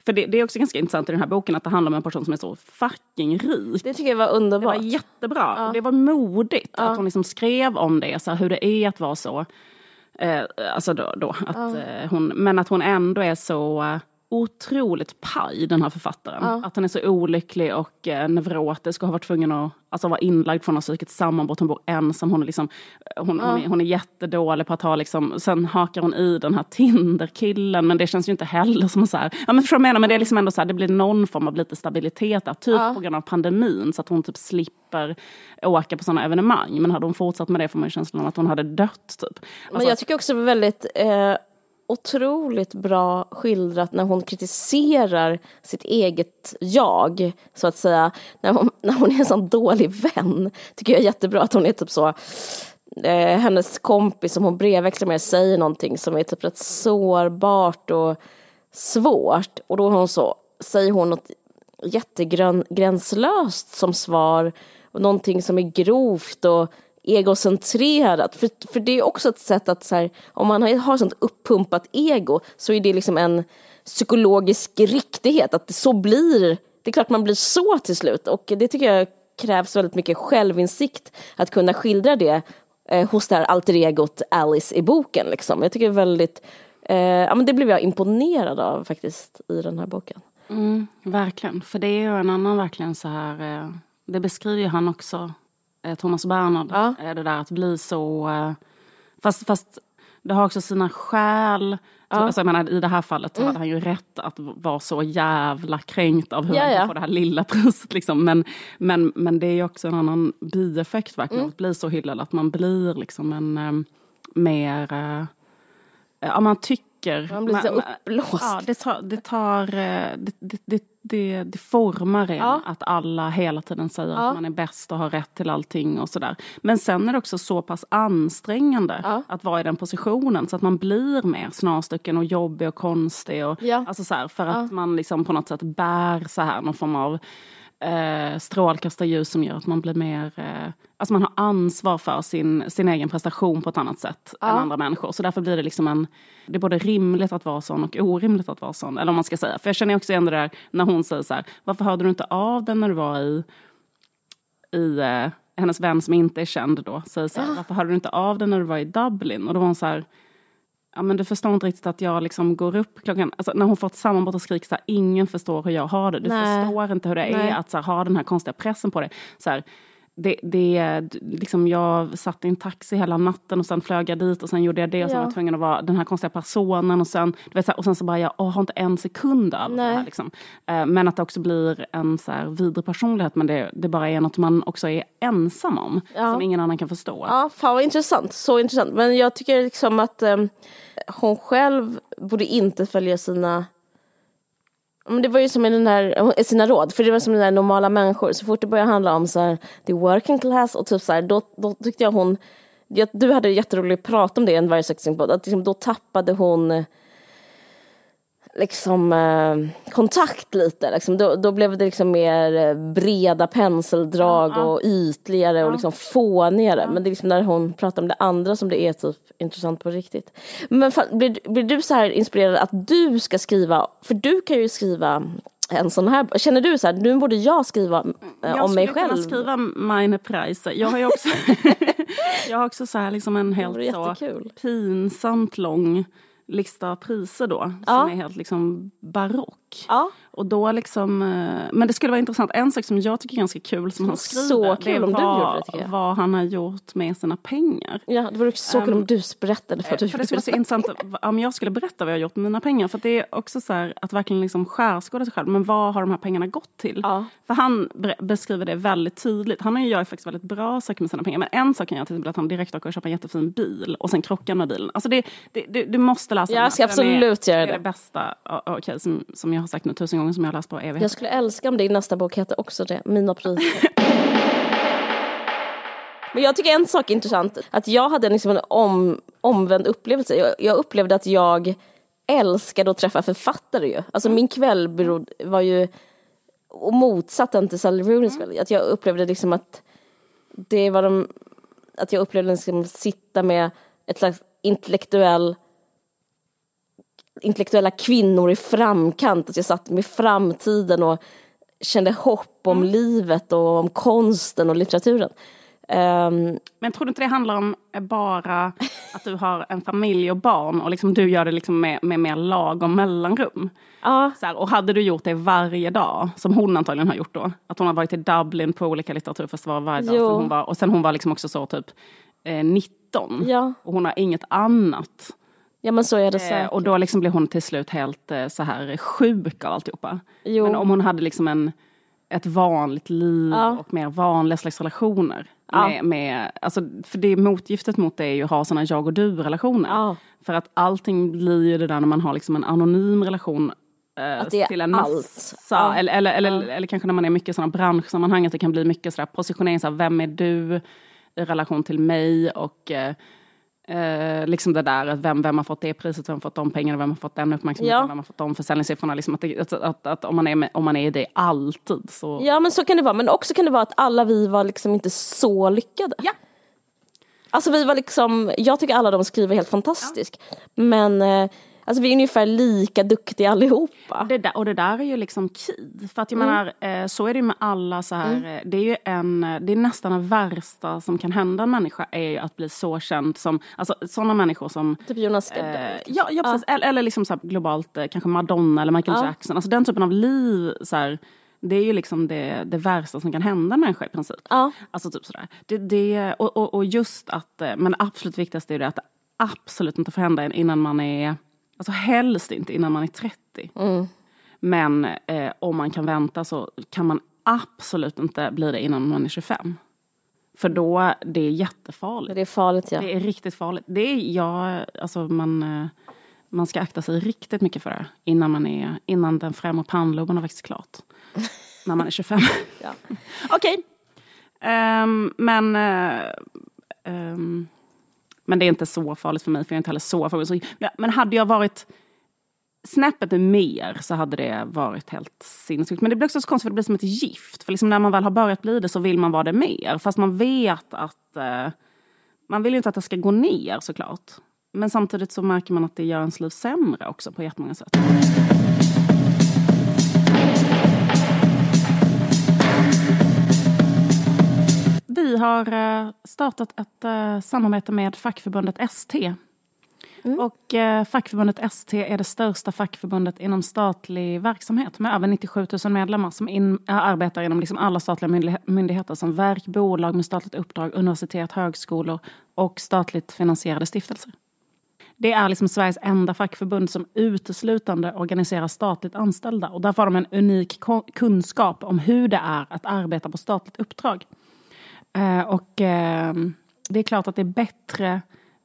för det, det, är också ganska intressant i den här boken att det handlar om en person som är så fucking rik. Det tycker jag var underbart. Det var jättebra. Ja. Det var modigt ja. att hon liksom skrev om det, så här, hur det är att vara så. Eh, alltså då, då att, ja. eh, hon, men att hon ändå är så eh, otroligt paj den här författaren. Ja. Att han är så olycklig och eh, neurotisk och har varit tvungen att alltså, vara inlagd från psykiskt sammanbrott. Hon bor ensam, hon är, liksom, hon, ja. hon, är, hon är jättedålig på att ha liksom, sen hakar hon i den här Tinder-killen men det känns ju inte heller som så här, ja men förstår du menar, men det är liksom ändå så här, det blir någon form av lite stabilitet där, typ ja. på grund av pandemin så att hon typ slipper åka på sådana evenemang. Men hade hon fortsatt med det får man ju känslan av att hon hade dött typ. Alltså, men jag tycker också väldigt eh otroligt bra skildrat när hon kritiserar sitt eget jag, så att säga. När hon, när hon är en sån dålig vän. Tycker jag är jättebra att hon är typ så. Eh, hennes kompis som hon brevväxlar med säger någonting som är typ rätt sårbart och svårt. Och då hon så, säger hon något jättegränslöst som svar. Och någonting som är grovt och egocentrerat. För, för det är också ett sätt att så här, om man har, har sånt uppumpat ego så är det liksom en psykologisk riktighet att det så blir. Det är klart man blir så till slut och det tycker jag krävs väldigt mycket självinsikt att kunna skildra det eh, hos det här alter egot Alice i boken. Liksom. Jag tycker det väldigt, eh, ja men det blev jag imponerad av faktiskt i den här boken. Mm, verkligen, för det är ju en annan verkligen så här, eh, det beskriver ju han också Thomas Bernhard. Ja. Eh, det där att bli så... Eh, fast, fast det har också sina skäl. Ja. Alltså, jag menar, I det här fallet mm. hade han ju rätt att vara så jävla kränkt av hur ja, han ja. får det här lilla priset. Liksom. Men, men, men det är ju också en annan bieffekt verkligen, mm. att bli så hyllad. Att man blir liksom en um, mer... Uh, ja, man tycker... Man blir lite uppblåst. Ja, det tar... Det, tar, det, det, det det, det formar en ja. att alla hela tiden säger ja. att man är bäst och har rätt till allting och sådär. Men sen är det också så pass ansträngande ja. att vara i den positionen så att man blir mer snarstucken och jobbig och konstig. Och, alltså så här, för att man liksom på något sätt bär så här någon form av eh, strålkastarljus som gör att man blir mer... Eh, alltså man har ansvar för sin, sin egen prestation på ett annat sätt ja. än andra människor. Så därför blir det liksom en... Det är både rimligt att vara sån och orimligt att vara sån. Eller om man ska säga. För jag känner också igen det där när hon säger så här, varför hörde du inte av den när du var i... i eh, hennes vän som inte är känd då säger så här, ja. varför hörde du inte av den när du var i Dublin? Och då var hon så här, ja, men du förstår inte riktigt att jag liksom går upp klockan, alltså, när hon får ett sammanbrott och skriker så här, ingen förstår hur jag har det. Du Nej. förstår inte hur det Nej. är att så här, ha den här konstiga pressen på dig. Så här, det, det, liksom jag satt i en taxi hela natten och sen flög jag dit och sen gjorde jag det och sen var jag tvungen att vara den här konstiga personen och sen, du vet, och sen så bara jag har inte en sekund av det här. Liksom. Eh, men att det också blir en så här vidrig personlighet men det, det bara är något man också är ensam om. Ja. Som ingen annan kan förstå. Ja, fan vad intressant. Så intressant. Men jag tycker liksom att um, hon själv borde inte följa sina men det var ju som i den här, eh, sina råd, för det var som den där normala människor, så fort det började handla om så här, the working class och typ så här, då, då tyckte jag hon, du hade jätteroligt att prata om det i en varje sexing att liksom, då tappade hon liksom eh, kontakt lite. Liksom. Då, då blev det liksom mer eh, breda penseldrag ja, ja. och ytligare ja. och liksom fånigare. Men det är liksom när hon pratar om det andra som det är typ intressant på riktigt. Men fan, blir, blir du så här inspirerad att du ska skriva, för du kan ju skriva en sån här, känner du så här, nu borde jag skriva eh, om mig Jag skulle själv? kunna skriva Meine Preise. Jag har ju också, jag har också så här liksom en helt så pinsamt lång lista priser då. Ja. Som är helt liksom barock. Ja. Och då liksom, eh, men det skulle vara intressant. En sak som jag tycker är ganska kul som han Så skriver. kul det om du vad, gjorde det, tycker jag. vad han har gjort med sina pengar. Ja, det vore så kul om du berättade för, För det skulle vara så intressant om jag skulle berätta vad jag har gjort med mina pengar. För det är också så här att verkligen liksom skärskåda sig själv. Men vad har de här pengarna gått till? Ja. För han beskriver det väldigt tydligt. Han gör ju faktiskt väldigt bra saker med sina pengar. Men en sak kan jag till exempel att han direkt åker och köper en jättefin bil och sen krockar med bilen. Alltså det, det, det, du måste läsa Jag den här, ska den absolut är, göra det. är det. det bästa, ja, okej, som, som jag har sagt nu tusen gånger, som jag läst på evighet. Jag skulle älska om din nästa bok hette också det, Mina priser. Men jag tycker en sak är intressant, att jag hade liksom en om, omvänd upplevelse. Jag, jag upplevde att jag älskade att träffa författare ju. Alltså min kväll berodde, var ju och motsatt den till Sally Rooney's kväll. Att jag upplevde liksom att det var de, att jag upplevde liksom sitta med ett slags intellektuell intellektuella kvinnor i framkant, att jag satt med framtiden och kände hopp om livet och om konsten och litteraturen. Ehm, Men tror du inte det handlar om bara att du har en familj och barn och liksom du gör det liksom med, med mer lagom mellanrum? ja, Så här, och hade du gjort det varje dag, som hon antagligen har gjort då, att hon har varit i Dublin på olika litteraturfestivaler varje dag, hon var, och sen hon var liksom också så typ eh, 19 Ja. och hon har inget annat. Ja men så är det Eh, säkert. och då liksom blev hon till slut helt eh, så här sjuk av alltihopa. Jo. Men om hon hade liksom en, ett vanligt liv Ja. och mer vanliga slags relationer. Ja. Med, med, alltså, för det motgiftet mot det är ju att ha såna jag och du-relationer. Ja. För att allting blir ju det där när man har liksom en anonym relation eh, Att det är till en allt. massa. Ja. Eller, eller, eller, eller kanske när man är mycket i sådana branschsammanhang att det kan bli mycket sådär positionering. Så här, vem är du i relation till mig? Och eh, eh, liksom det där att vem, vem har fått det priset, vem har fått de pengarna, vem har fått den uppmärksamheten, Ja. vem har fått de försäljningssiffrorna. Liksom att, det, att, att, att om, man är med, om man är i det alltid så... Ja men så kan det vara, men också kan det vara att alla vi var liksom inte så lyckade. Ja. Alltså vi var liksom, jag tycker alla de skriver helt fantastiskt. Men eh, alltså vi är ungefär lika duktiga allihopa. Det där, och det där är ju liksom key. För att jag Mm. menar, eh, så är det ju med alla så här. eh, Det är ju en, eh, det är nästan det värsta som kan hända en människa är ju att bli så känd som, alltså sådana människor som Typ Jonas Eh, Gardell. ja, ja, precis. Eller, eller liksom så globalt, eh, kanske Madonna eller Michael Ja. Jackson. Alltså den typen av liv, så här, det är ju liksom det, det värsta som kan hända en människa i princip. Ja. Alltså typ sådär. Det, det, och, och, och just att, eh, men absolut viktigast är det att det absolut inte får hända innan man är, alltså helst inte innan man är 30. Mm. Men eh, om man kan vänta så kan man absolut inte bli det innan man är 25. För då, det är jättefarligt. Det är farligt ja. Det är riktigt farligt. Det är, ja, alltså man, eh, man ska akta sig riktigt mycket för det innan, man är, innan den främre pannloben har växt klart. när man är 25. Ja. Okej. Ehm, men, eh, ehm, men det är inte så farligt för mig, för jag är inte heller så farlig. Så- Men hade jag varit snäppet mer så hade det varit helt sinnessjukt. Men det blir också så konstigt för det blir som ett gift. För liksom när man väl har börjat bli det så vill man vara det mer. Fast man vet att eh, man vill ju inte att det ska gå ner såklart. Men samtidigt så märker man att det gör ens liv sämre också på jättemånga sätt. Vi har eh, startat ett eh, samarbete med fackförbundet ST. Och eh, fackförbundet ST är det största fackförbundet inom statlig verksamhet med över 97 000 medlemmar som in, arbetar inom liksom alla statliga myndighe- myndigheter som verk, bolag med statligt uppdrag, universitet, högskolor och statligt finansierade stiftelser. Det är liksom Sveriges enda fackförbund som uteslutande organiserar statligt anställda och därför har de en unik kunskap om hur det är att arbeta på statligt uppdrag. Eh, och eh, det är klart att det är bättre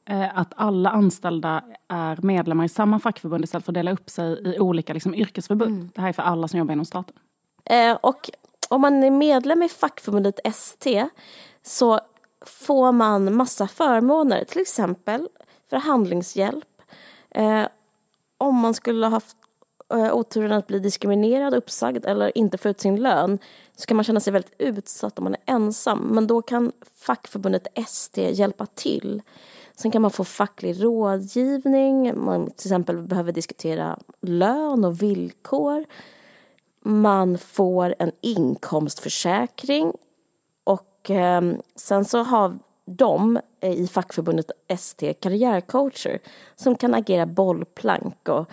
eh, att alla anställda är medlemmar i samma fackförbund istället för att dela upp sig i olika liksom, yrkesförbund. Det här är för alla som jobbar inom staten. Eh, och om man är medlem i fackförbundet ST så får man massa förmåner, till exempel förhandlingshjälp. Eh, om man skulle ha haft Eh, oturen att bli diskriminerad, uppsagd eller inte få ut sin lön så kan man känna sig väldigt utsatt om man är ensam. Men då kan fackförbundet ST hjälpa till. Sen kan man få facklig rådgivning, man till exempel behöver diskutera lön och villkor. man får en inkomstförsäkring och eh, sen så har de eh, i fackförbundet ST karriärcoacher som kan agera bollplank och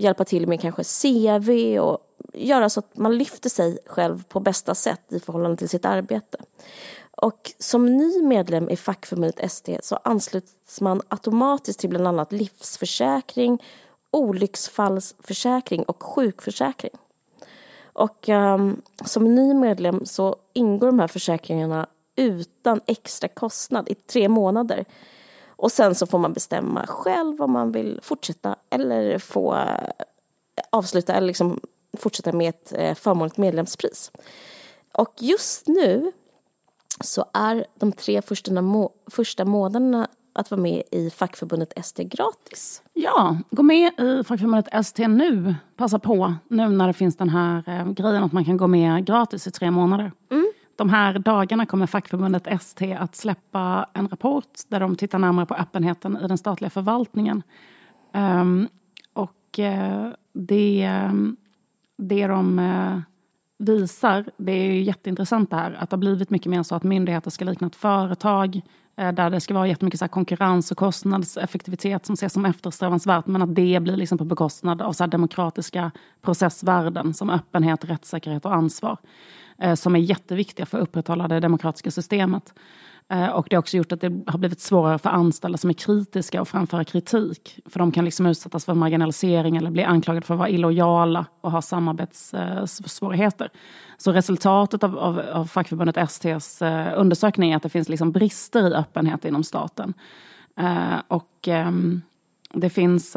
hjälpa till med kanske CV och göra så att man lyfter sig själv på bästa sätt i förhållande till sitt arbete. Och som ny medlem i fackförbundet ST så ansluts man automatiskt till bland annat livsförsäkring, olycksfallsförsäkring och sjukförsäkring. Och um, som ny medlem så ingår de här försäkringarna utan extra kostnad i tre månader. Och sen så får man bestämma själv om man vill fortsätta eller få eh, avsluta eller liksom fortsätta med ett eh, förmånligt medlemspris. Och just nu så är de tre första, må första månaderna att vara med i fackförbundet ST gratis. Ja, gå med i fackförbundet ST nu. Passa på nu när det finns den här eh, grejen att man kan gå med gratis i tre månader. Mm. De här dagarna kommer fackförbundet ST att släppa en rapport där de tittar närmare på öppenheten i den statliga förvaltningen. Um, och uh, det, det de uh, visar, det är ju jätteintressant det här, att det har blivit mycket mer så att myndigheter ska likna ett företag uh, där det ska vara jättemycket så konkurrens och kostnadseffektivitet som ses som eftersträvansvärt men att det blir liksom på bekostnad av så demokratiska processvärden som öppenhet, rättssäkerhet och ansvar. Eh, som är jätteviktiga för att upprätthålla det demokratiska systemet. Eh, och det har också gjort att det har blivit svårare för anställda som är kritiska att framföra kritik. För de kan liksom utsättas för marginalisering eller bli anklagade för att vara illojala och ha samarbetssvårigheter. Så resultatet av, av, av fackförbundet STs eh, undersökning är att det finns liksom brister i öppenhet inom staten. Och ehm, det finns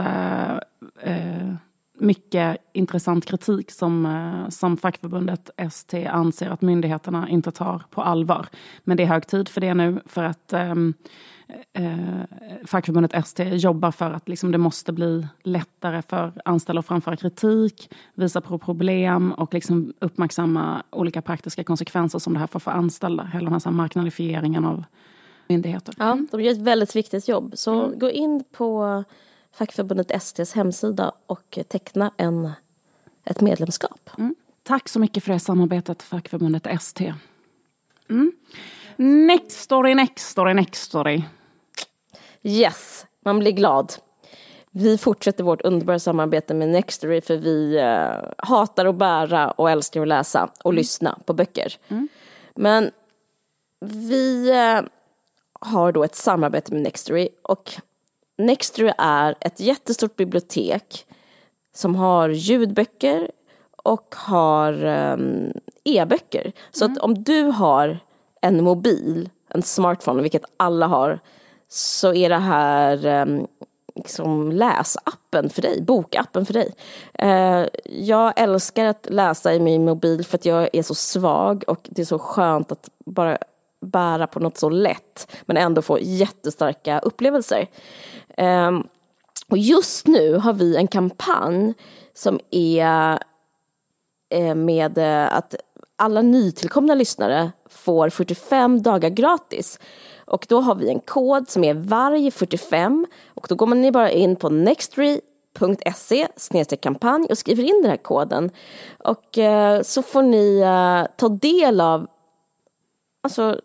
mycket intressant kritik som, eh, som fackförbundet ST anser att myndigheterna inte tar på allvar. Men det är hög tid för det nu för att um, eh, fackförbundet ST jobbar för att liksom, det måste bli lättare för anställda att framföra kritik, visa på problem och liksom uppmärksamma olika praktiska konsekvenser som det här får för anställda. Hela den här marknadifieringen av myndigheter. Ja, de gör ett väldigt viktigt jobb. Så mm. gå in på fackförbundet STs hemsida och teckna en, ett medlemskap. Mm. Tack så mycket för det samarbetet, fackförbundet ST. Mm. Next story, next story, next story. Yes, man blir glad. Vi fortsätter vårt underbara samarbete med Nextory för vi uh, hatar att bära och älskar att läsa och mm. lyssna på böcker. Mm. Men vi uh, har då ett samarbete med Nextory och Nextory är ett jättestort bibliotek som har ljudböcker och har um, e-böcker. Så mm. att om du har en mobil, en smartphone, vilket alla har, så är det här um, liksom läsappen för dig, bokappen för dig. Uh, jag älskar att läsa i min mobil för att jag är så svag och det är så skönt att bara bära på något så lätt men ändå få jättestarka upplevelser. Um, och just nu har vi en kampanj som är uh, med uh, att alla nytillkomna lyssnare får 45 dagar gratis. Och då har vi en kod som är varg45 och då går man bara in på nextory.se kampanj och skriver in den här koden. Och eh, så får ni eh, ta del av alltså,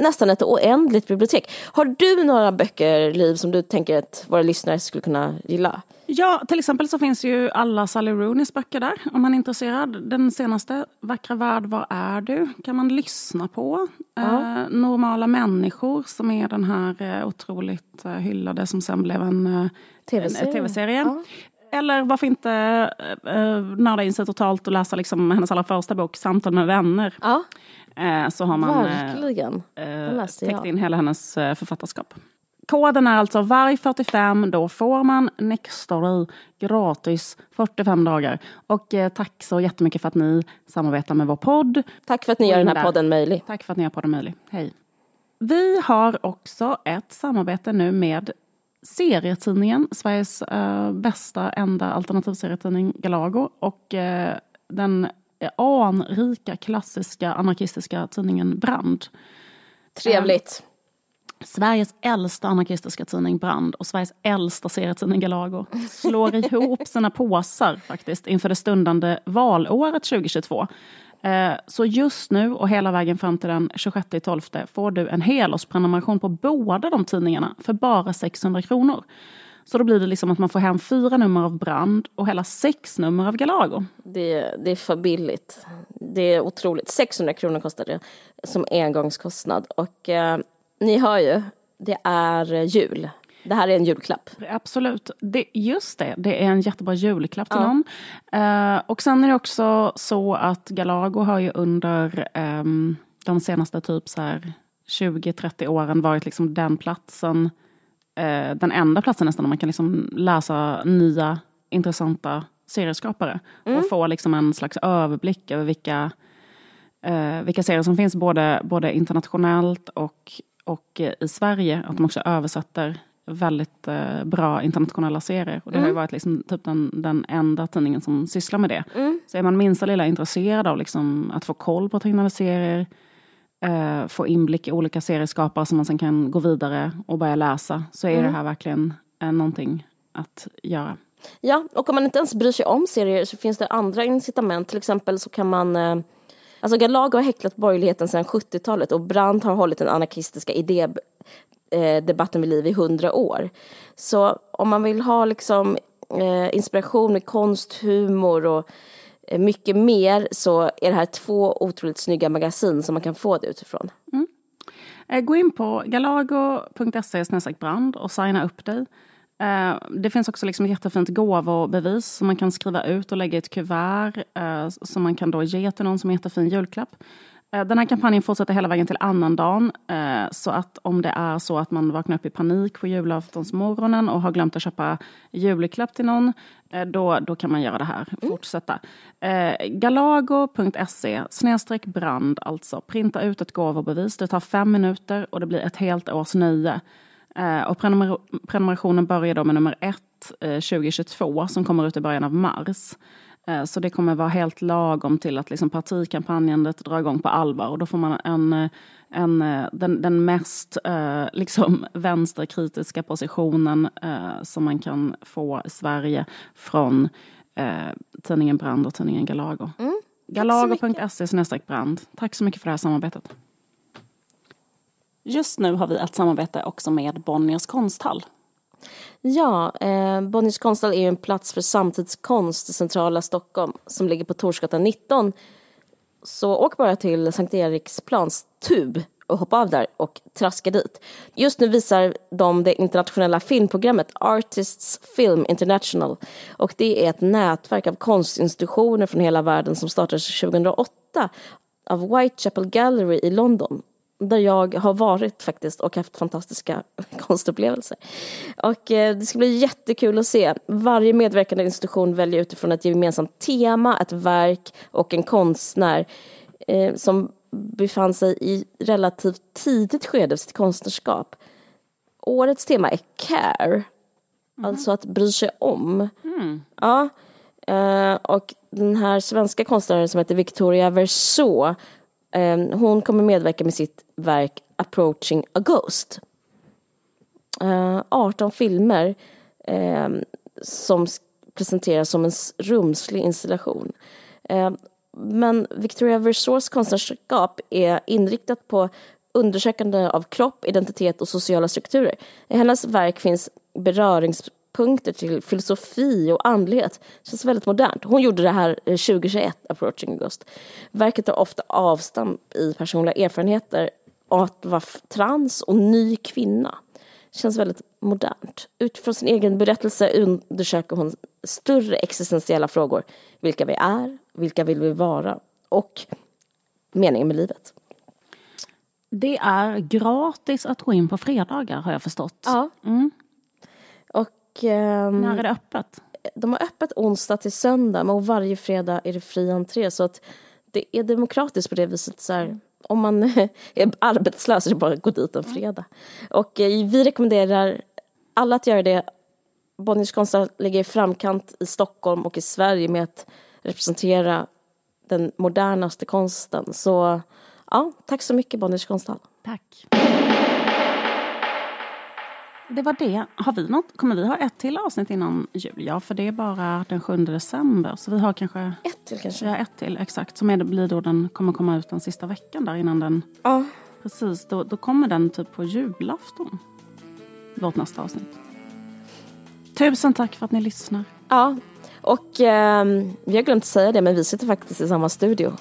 nästan ett oändligt bibliotek. Har du några böcker, Liv, som du tänker att våra lyssnare skulle kunna gilla? Ja, till exempel så finns ju alla Sally Rooneys böcker där om man är intresserad. Den senaste, Vackra värld, var är du? kan man lyssna på. Ja. Eh, Normala människor som är den här eh, otroligt eh, hyllade som sen blev en eh, tv-serie. TV ja. Eller varför inte eh, nörda in sig totalt och läsa liksom hennes allra första bok, Samtal med vänner. Ja. Eh, så har man Verkligen. eh, täckt in hela hennes eh, författarskap. Koden är alltså varg45, då får man Nextory gratis 45 dagar. Och eh, tack så jättemycket för att ni samarbetar med vår podd. Tack för att ni gör den här podden möjlig. Tack för att ni gör podden möjlig. Hej. Vi har också ett samarbete nu med serietidningen, Sveriges uh, bästa enda alternativserietidning Galago och uh, den anrika klassiska anarkistiska tidningen Brand. Trevligt. Sveriges äldsta anarkistiska tidning Brand och Sveriges äldsta serietidning Galago slår ihop sina påsar faktiskt inför det stundande valåret 2022. Eh, så just nu och hela vägen fram till den 26 12 får du en helårsprenumeration på båda de tidningarna för bara 600 kronor. Så då blir det liksom att man får hem fyra nummer av Brand och hela sex nummer av Galago. Det, det är för billigt. Det är otroligt. 600 kronor kostar det som engångskostnad. Och eh, ni hör ju, det är jul. Det här är en julklapp. Absolut. Det, just det, det är en jättebra julklapp till ja. någon. Uh, och sen är det också så att Galago har ju under um, de senaste typ 20-30 åren varit liksom den platsen, uh, den enda platsen nästan där man kan liksom läsa nya intressanta serieskapare. Mm. Och få liksom en slags överblick över vilka, uh, vilka serier som finns både, både internationellt och och i Sverige, att de också översätter väldigt eh, bra internationella serier. Och det mm. har ju mm. varit liksom, typ den, den enda tidningen som sysslar med det. Mm. Så är man minsta lilla intresserad av liksom, att få koll på tecknade serier, eh, få inblick i olika serieskapare som man sen kan gå vidare och börja läsa, så är mm. det här verkligen eh, någonting att göra. Ja, och om man inte ens bryr sig om serier så finns det andra incitament. Till exempel så kan man eh, Alltså Galago har häcklat borgerligheten sedan 70-talet och Brandt har hållit den anarkistiska idé, eh, vid liv i hundra år. Så om man vill ha liksom eh, inspiration med konst, humor och Eh, mycket mer så är det här två otroligt snygga magasin som man kan få det utifrån. Mm. Eh, gå in på galago.se brand och signa upp dig. Eh, det finns också liksom ett jättefint gåvobevis som man kan skriva ut och lägga i ett kuvert som man kan då ge till någon som en jättefin julklapp. Eh, den här kampanjen fortsätter hela vägen till annandagen. Så att om det är så att man vaknar upp i panik på julaftonsmorgonen och har glömt att köpa julklapp till någon, då, då kan man göra det här. Mm. Fortsätta. Galago.se snedstreck brand alltså. Printa ut ett gåvobevis. Det tar fem minuter och det blir ett helt års nöje. Eh, och prenumer prenumerationen börjar då med nummer ett eh, 2022 som kommer ut i början av mars. Eh, så det kommer vara helt lagom till att liksom partikampanjandet drar igång på allvar och då får man en, en, den, den mest eh, liksom vänsterkritiska positionen eh, som man kan få i Sverige från eh, tidningen Brand och tidningen Galago. Mm. Galago.se brand. Tack så mycket för det här samarbetet. Just nu har vi ett samarbete också med Bonniers konsthall. Ja, eh, Bonniers konsthall är en plats för samtidskonst i centrala Stockholm som ligger på Torsgatan 19. Så åk bara till Sankt Eriksplans tub och hoppa av där och traska dit. Just nu visar de det internationella filmprogrammet Artists Film International och det är ett nätverk av konstinstitutioner från hela världen som startades 2008 av Whitechapel Gallery i London där jag har varit faktiskt och haft fantastiska konstupplevelser. Och eh, det ska bli jättekul att se. Varje medverkande institution väljer utifrån ett gemensamt tema, ett verk och en konstnär eh, som befann sig i relativt tidigt skede av sitt konstnärskap. Årets tema är care, mm. alltså att bry sig om. Mm. Ja, eh, och den här svenska konstnären som heter Victoria Verso Ehm, hon kommer medverka med sitt verk Approaching a Ghost. Ehm, 18 filmer ehm, som presenteras som en rumslig installation. Men Victoria Versors konstnärskap är inriktat på undersökande av kropp, identitet och sociala strukturer. I hennes verk finns berörings punkter till filosofi och andlighet. Det känns väldigt modernt. Hon gjorde det här 2021, eh, Approaching August. Verket har ofta avstamp i personliga erfarenheter av att vara trans och ny kvinna. Det känns väldigt modernt. Utifrån sin egen berättelse undersöker hon större existentiella frågor. Vilka vi är, vilka vill vi vara och meningen med livet. Det är gratis att gå in på fredagar har jag förstått. Ja. Mm. Um, När är det öppet? De har öppet onsdag till söndag och varje fredag är det fri entré. Så att det är demokratiskt på det viset. Så här, om man är arbetslös är det bara att gå dit en fredag. Och eh, vi rekommenderar alla att göra det. Bonniers konsthall ligger i framkant i Stockholm och i Sverige med att representera den modernaste konsten. Så ja, tack så mycket Bonniers konsthall. Tack. Det var det. Har vi något, kommer vi ha ett till avsnitt innan jul? Ja, för det är bara den 7 december. Så vi har kanske... Ett till kanske? Ja, ett till. Exakt. Som är, det blir då den kommer komma ut den sista veckan där innan den... Ja. Precis, då, då kommer den typ på julafton. Vårt nästa avsnitt. Tusen tack för att ni lyssnar. Ja, och eh, vi har glömt säga det men vi sitter faktiskt i samma studio.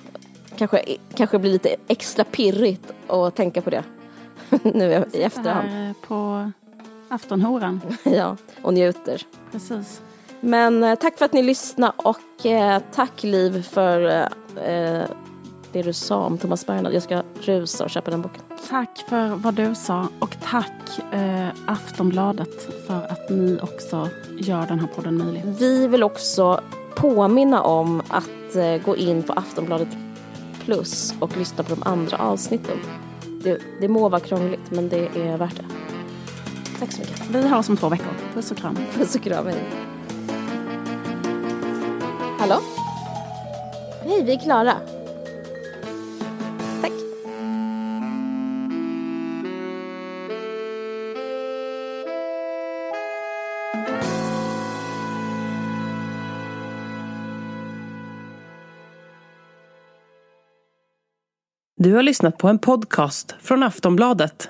Kanske, kanske blir lite extra pirrigt att tänka på det nu i efterhand. Här på aftonhoran. ja, och njuter. Precis. Men eh, tack för att ni lyssnade och eh, tack Liv för eh, det du sa om Thomas Bernhard. Jag ska rusa och köpa den boken. Tack för vad du sa och tack eh, Aftonbladet för att ni också gör den här podden möjlig. Vi vill också påminna om att eh, gå in på Aftonbladet plus och lyssna på de andra avsnitten. Det, det må vara krångligt men det är värt det. Tack så mycket. Vi hörs om två veckor. Puss och kram. Puss och kram. Hej. Hallå? Hej, vi är klara. Tack. Du har lyssnat på en podcast från Aftonbladet.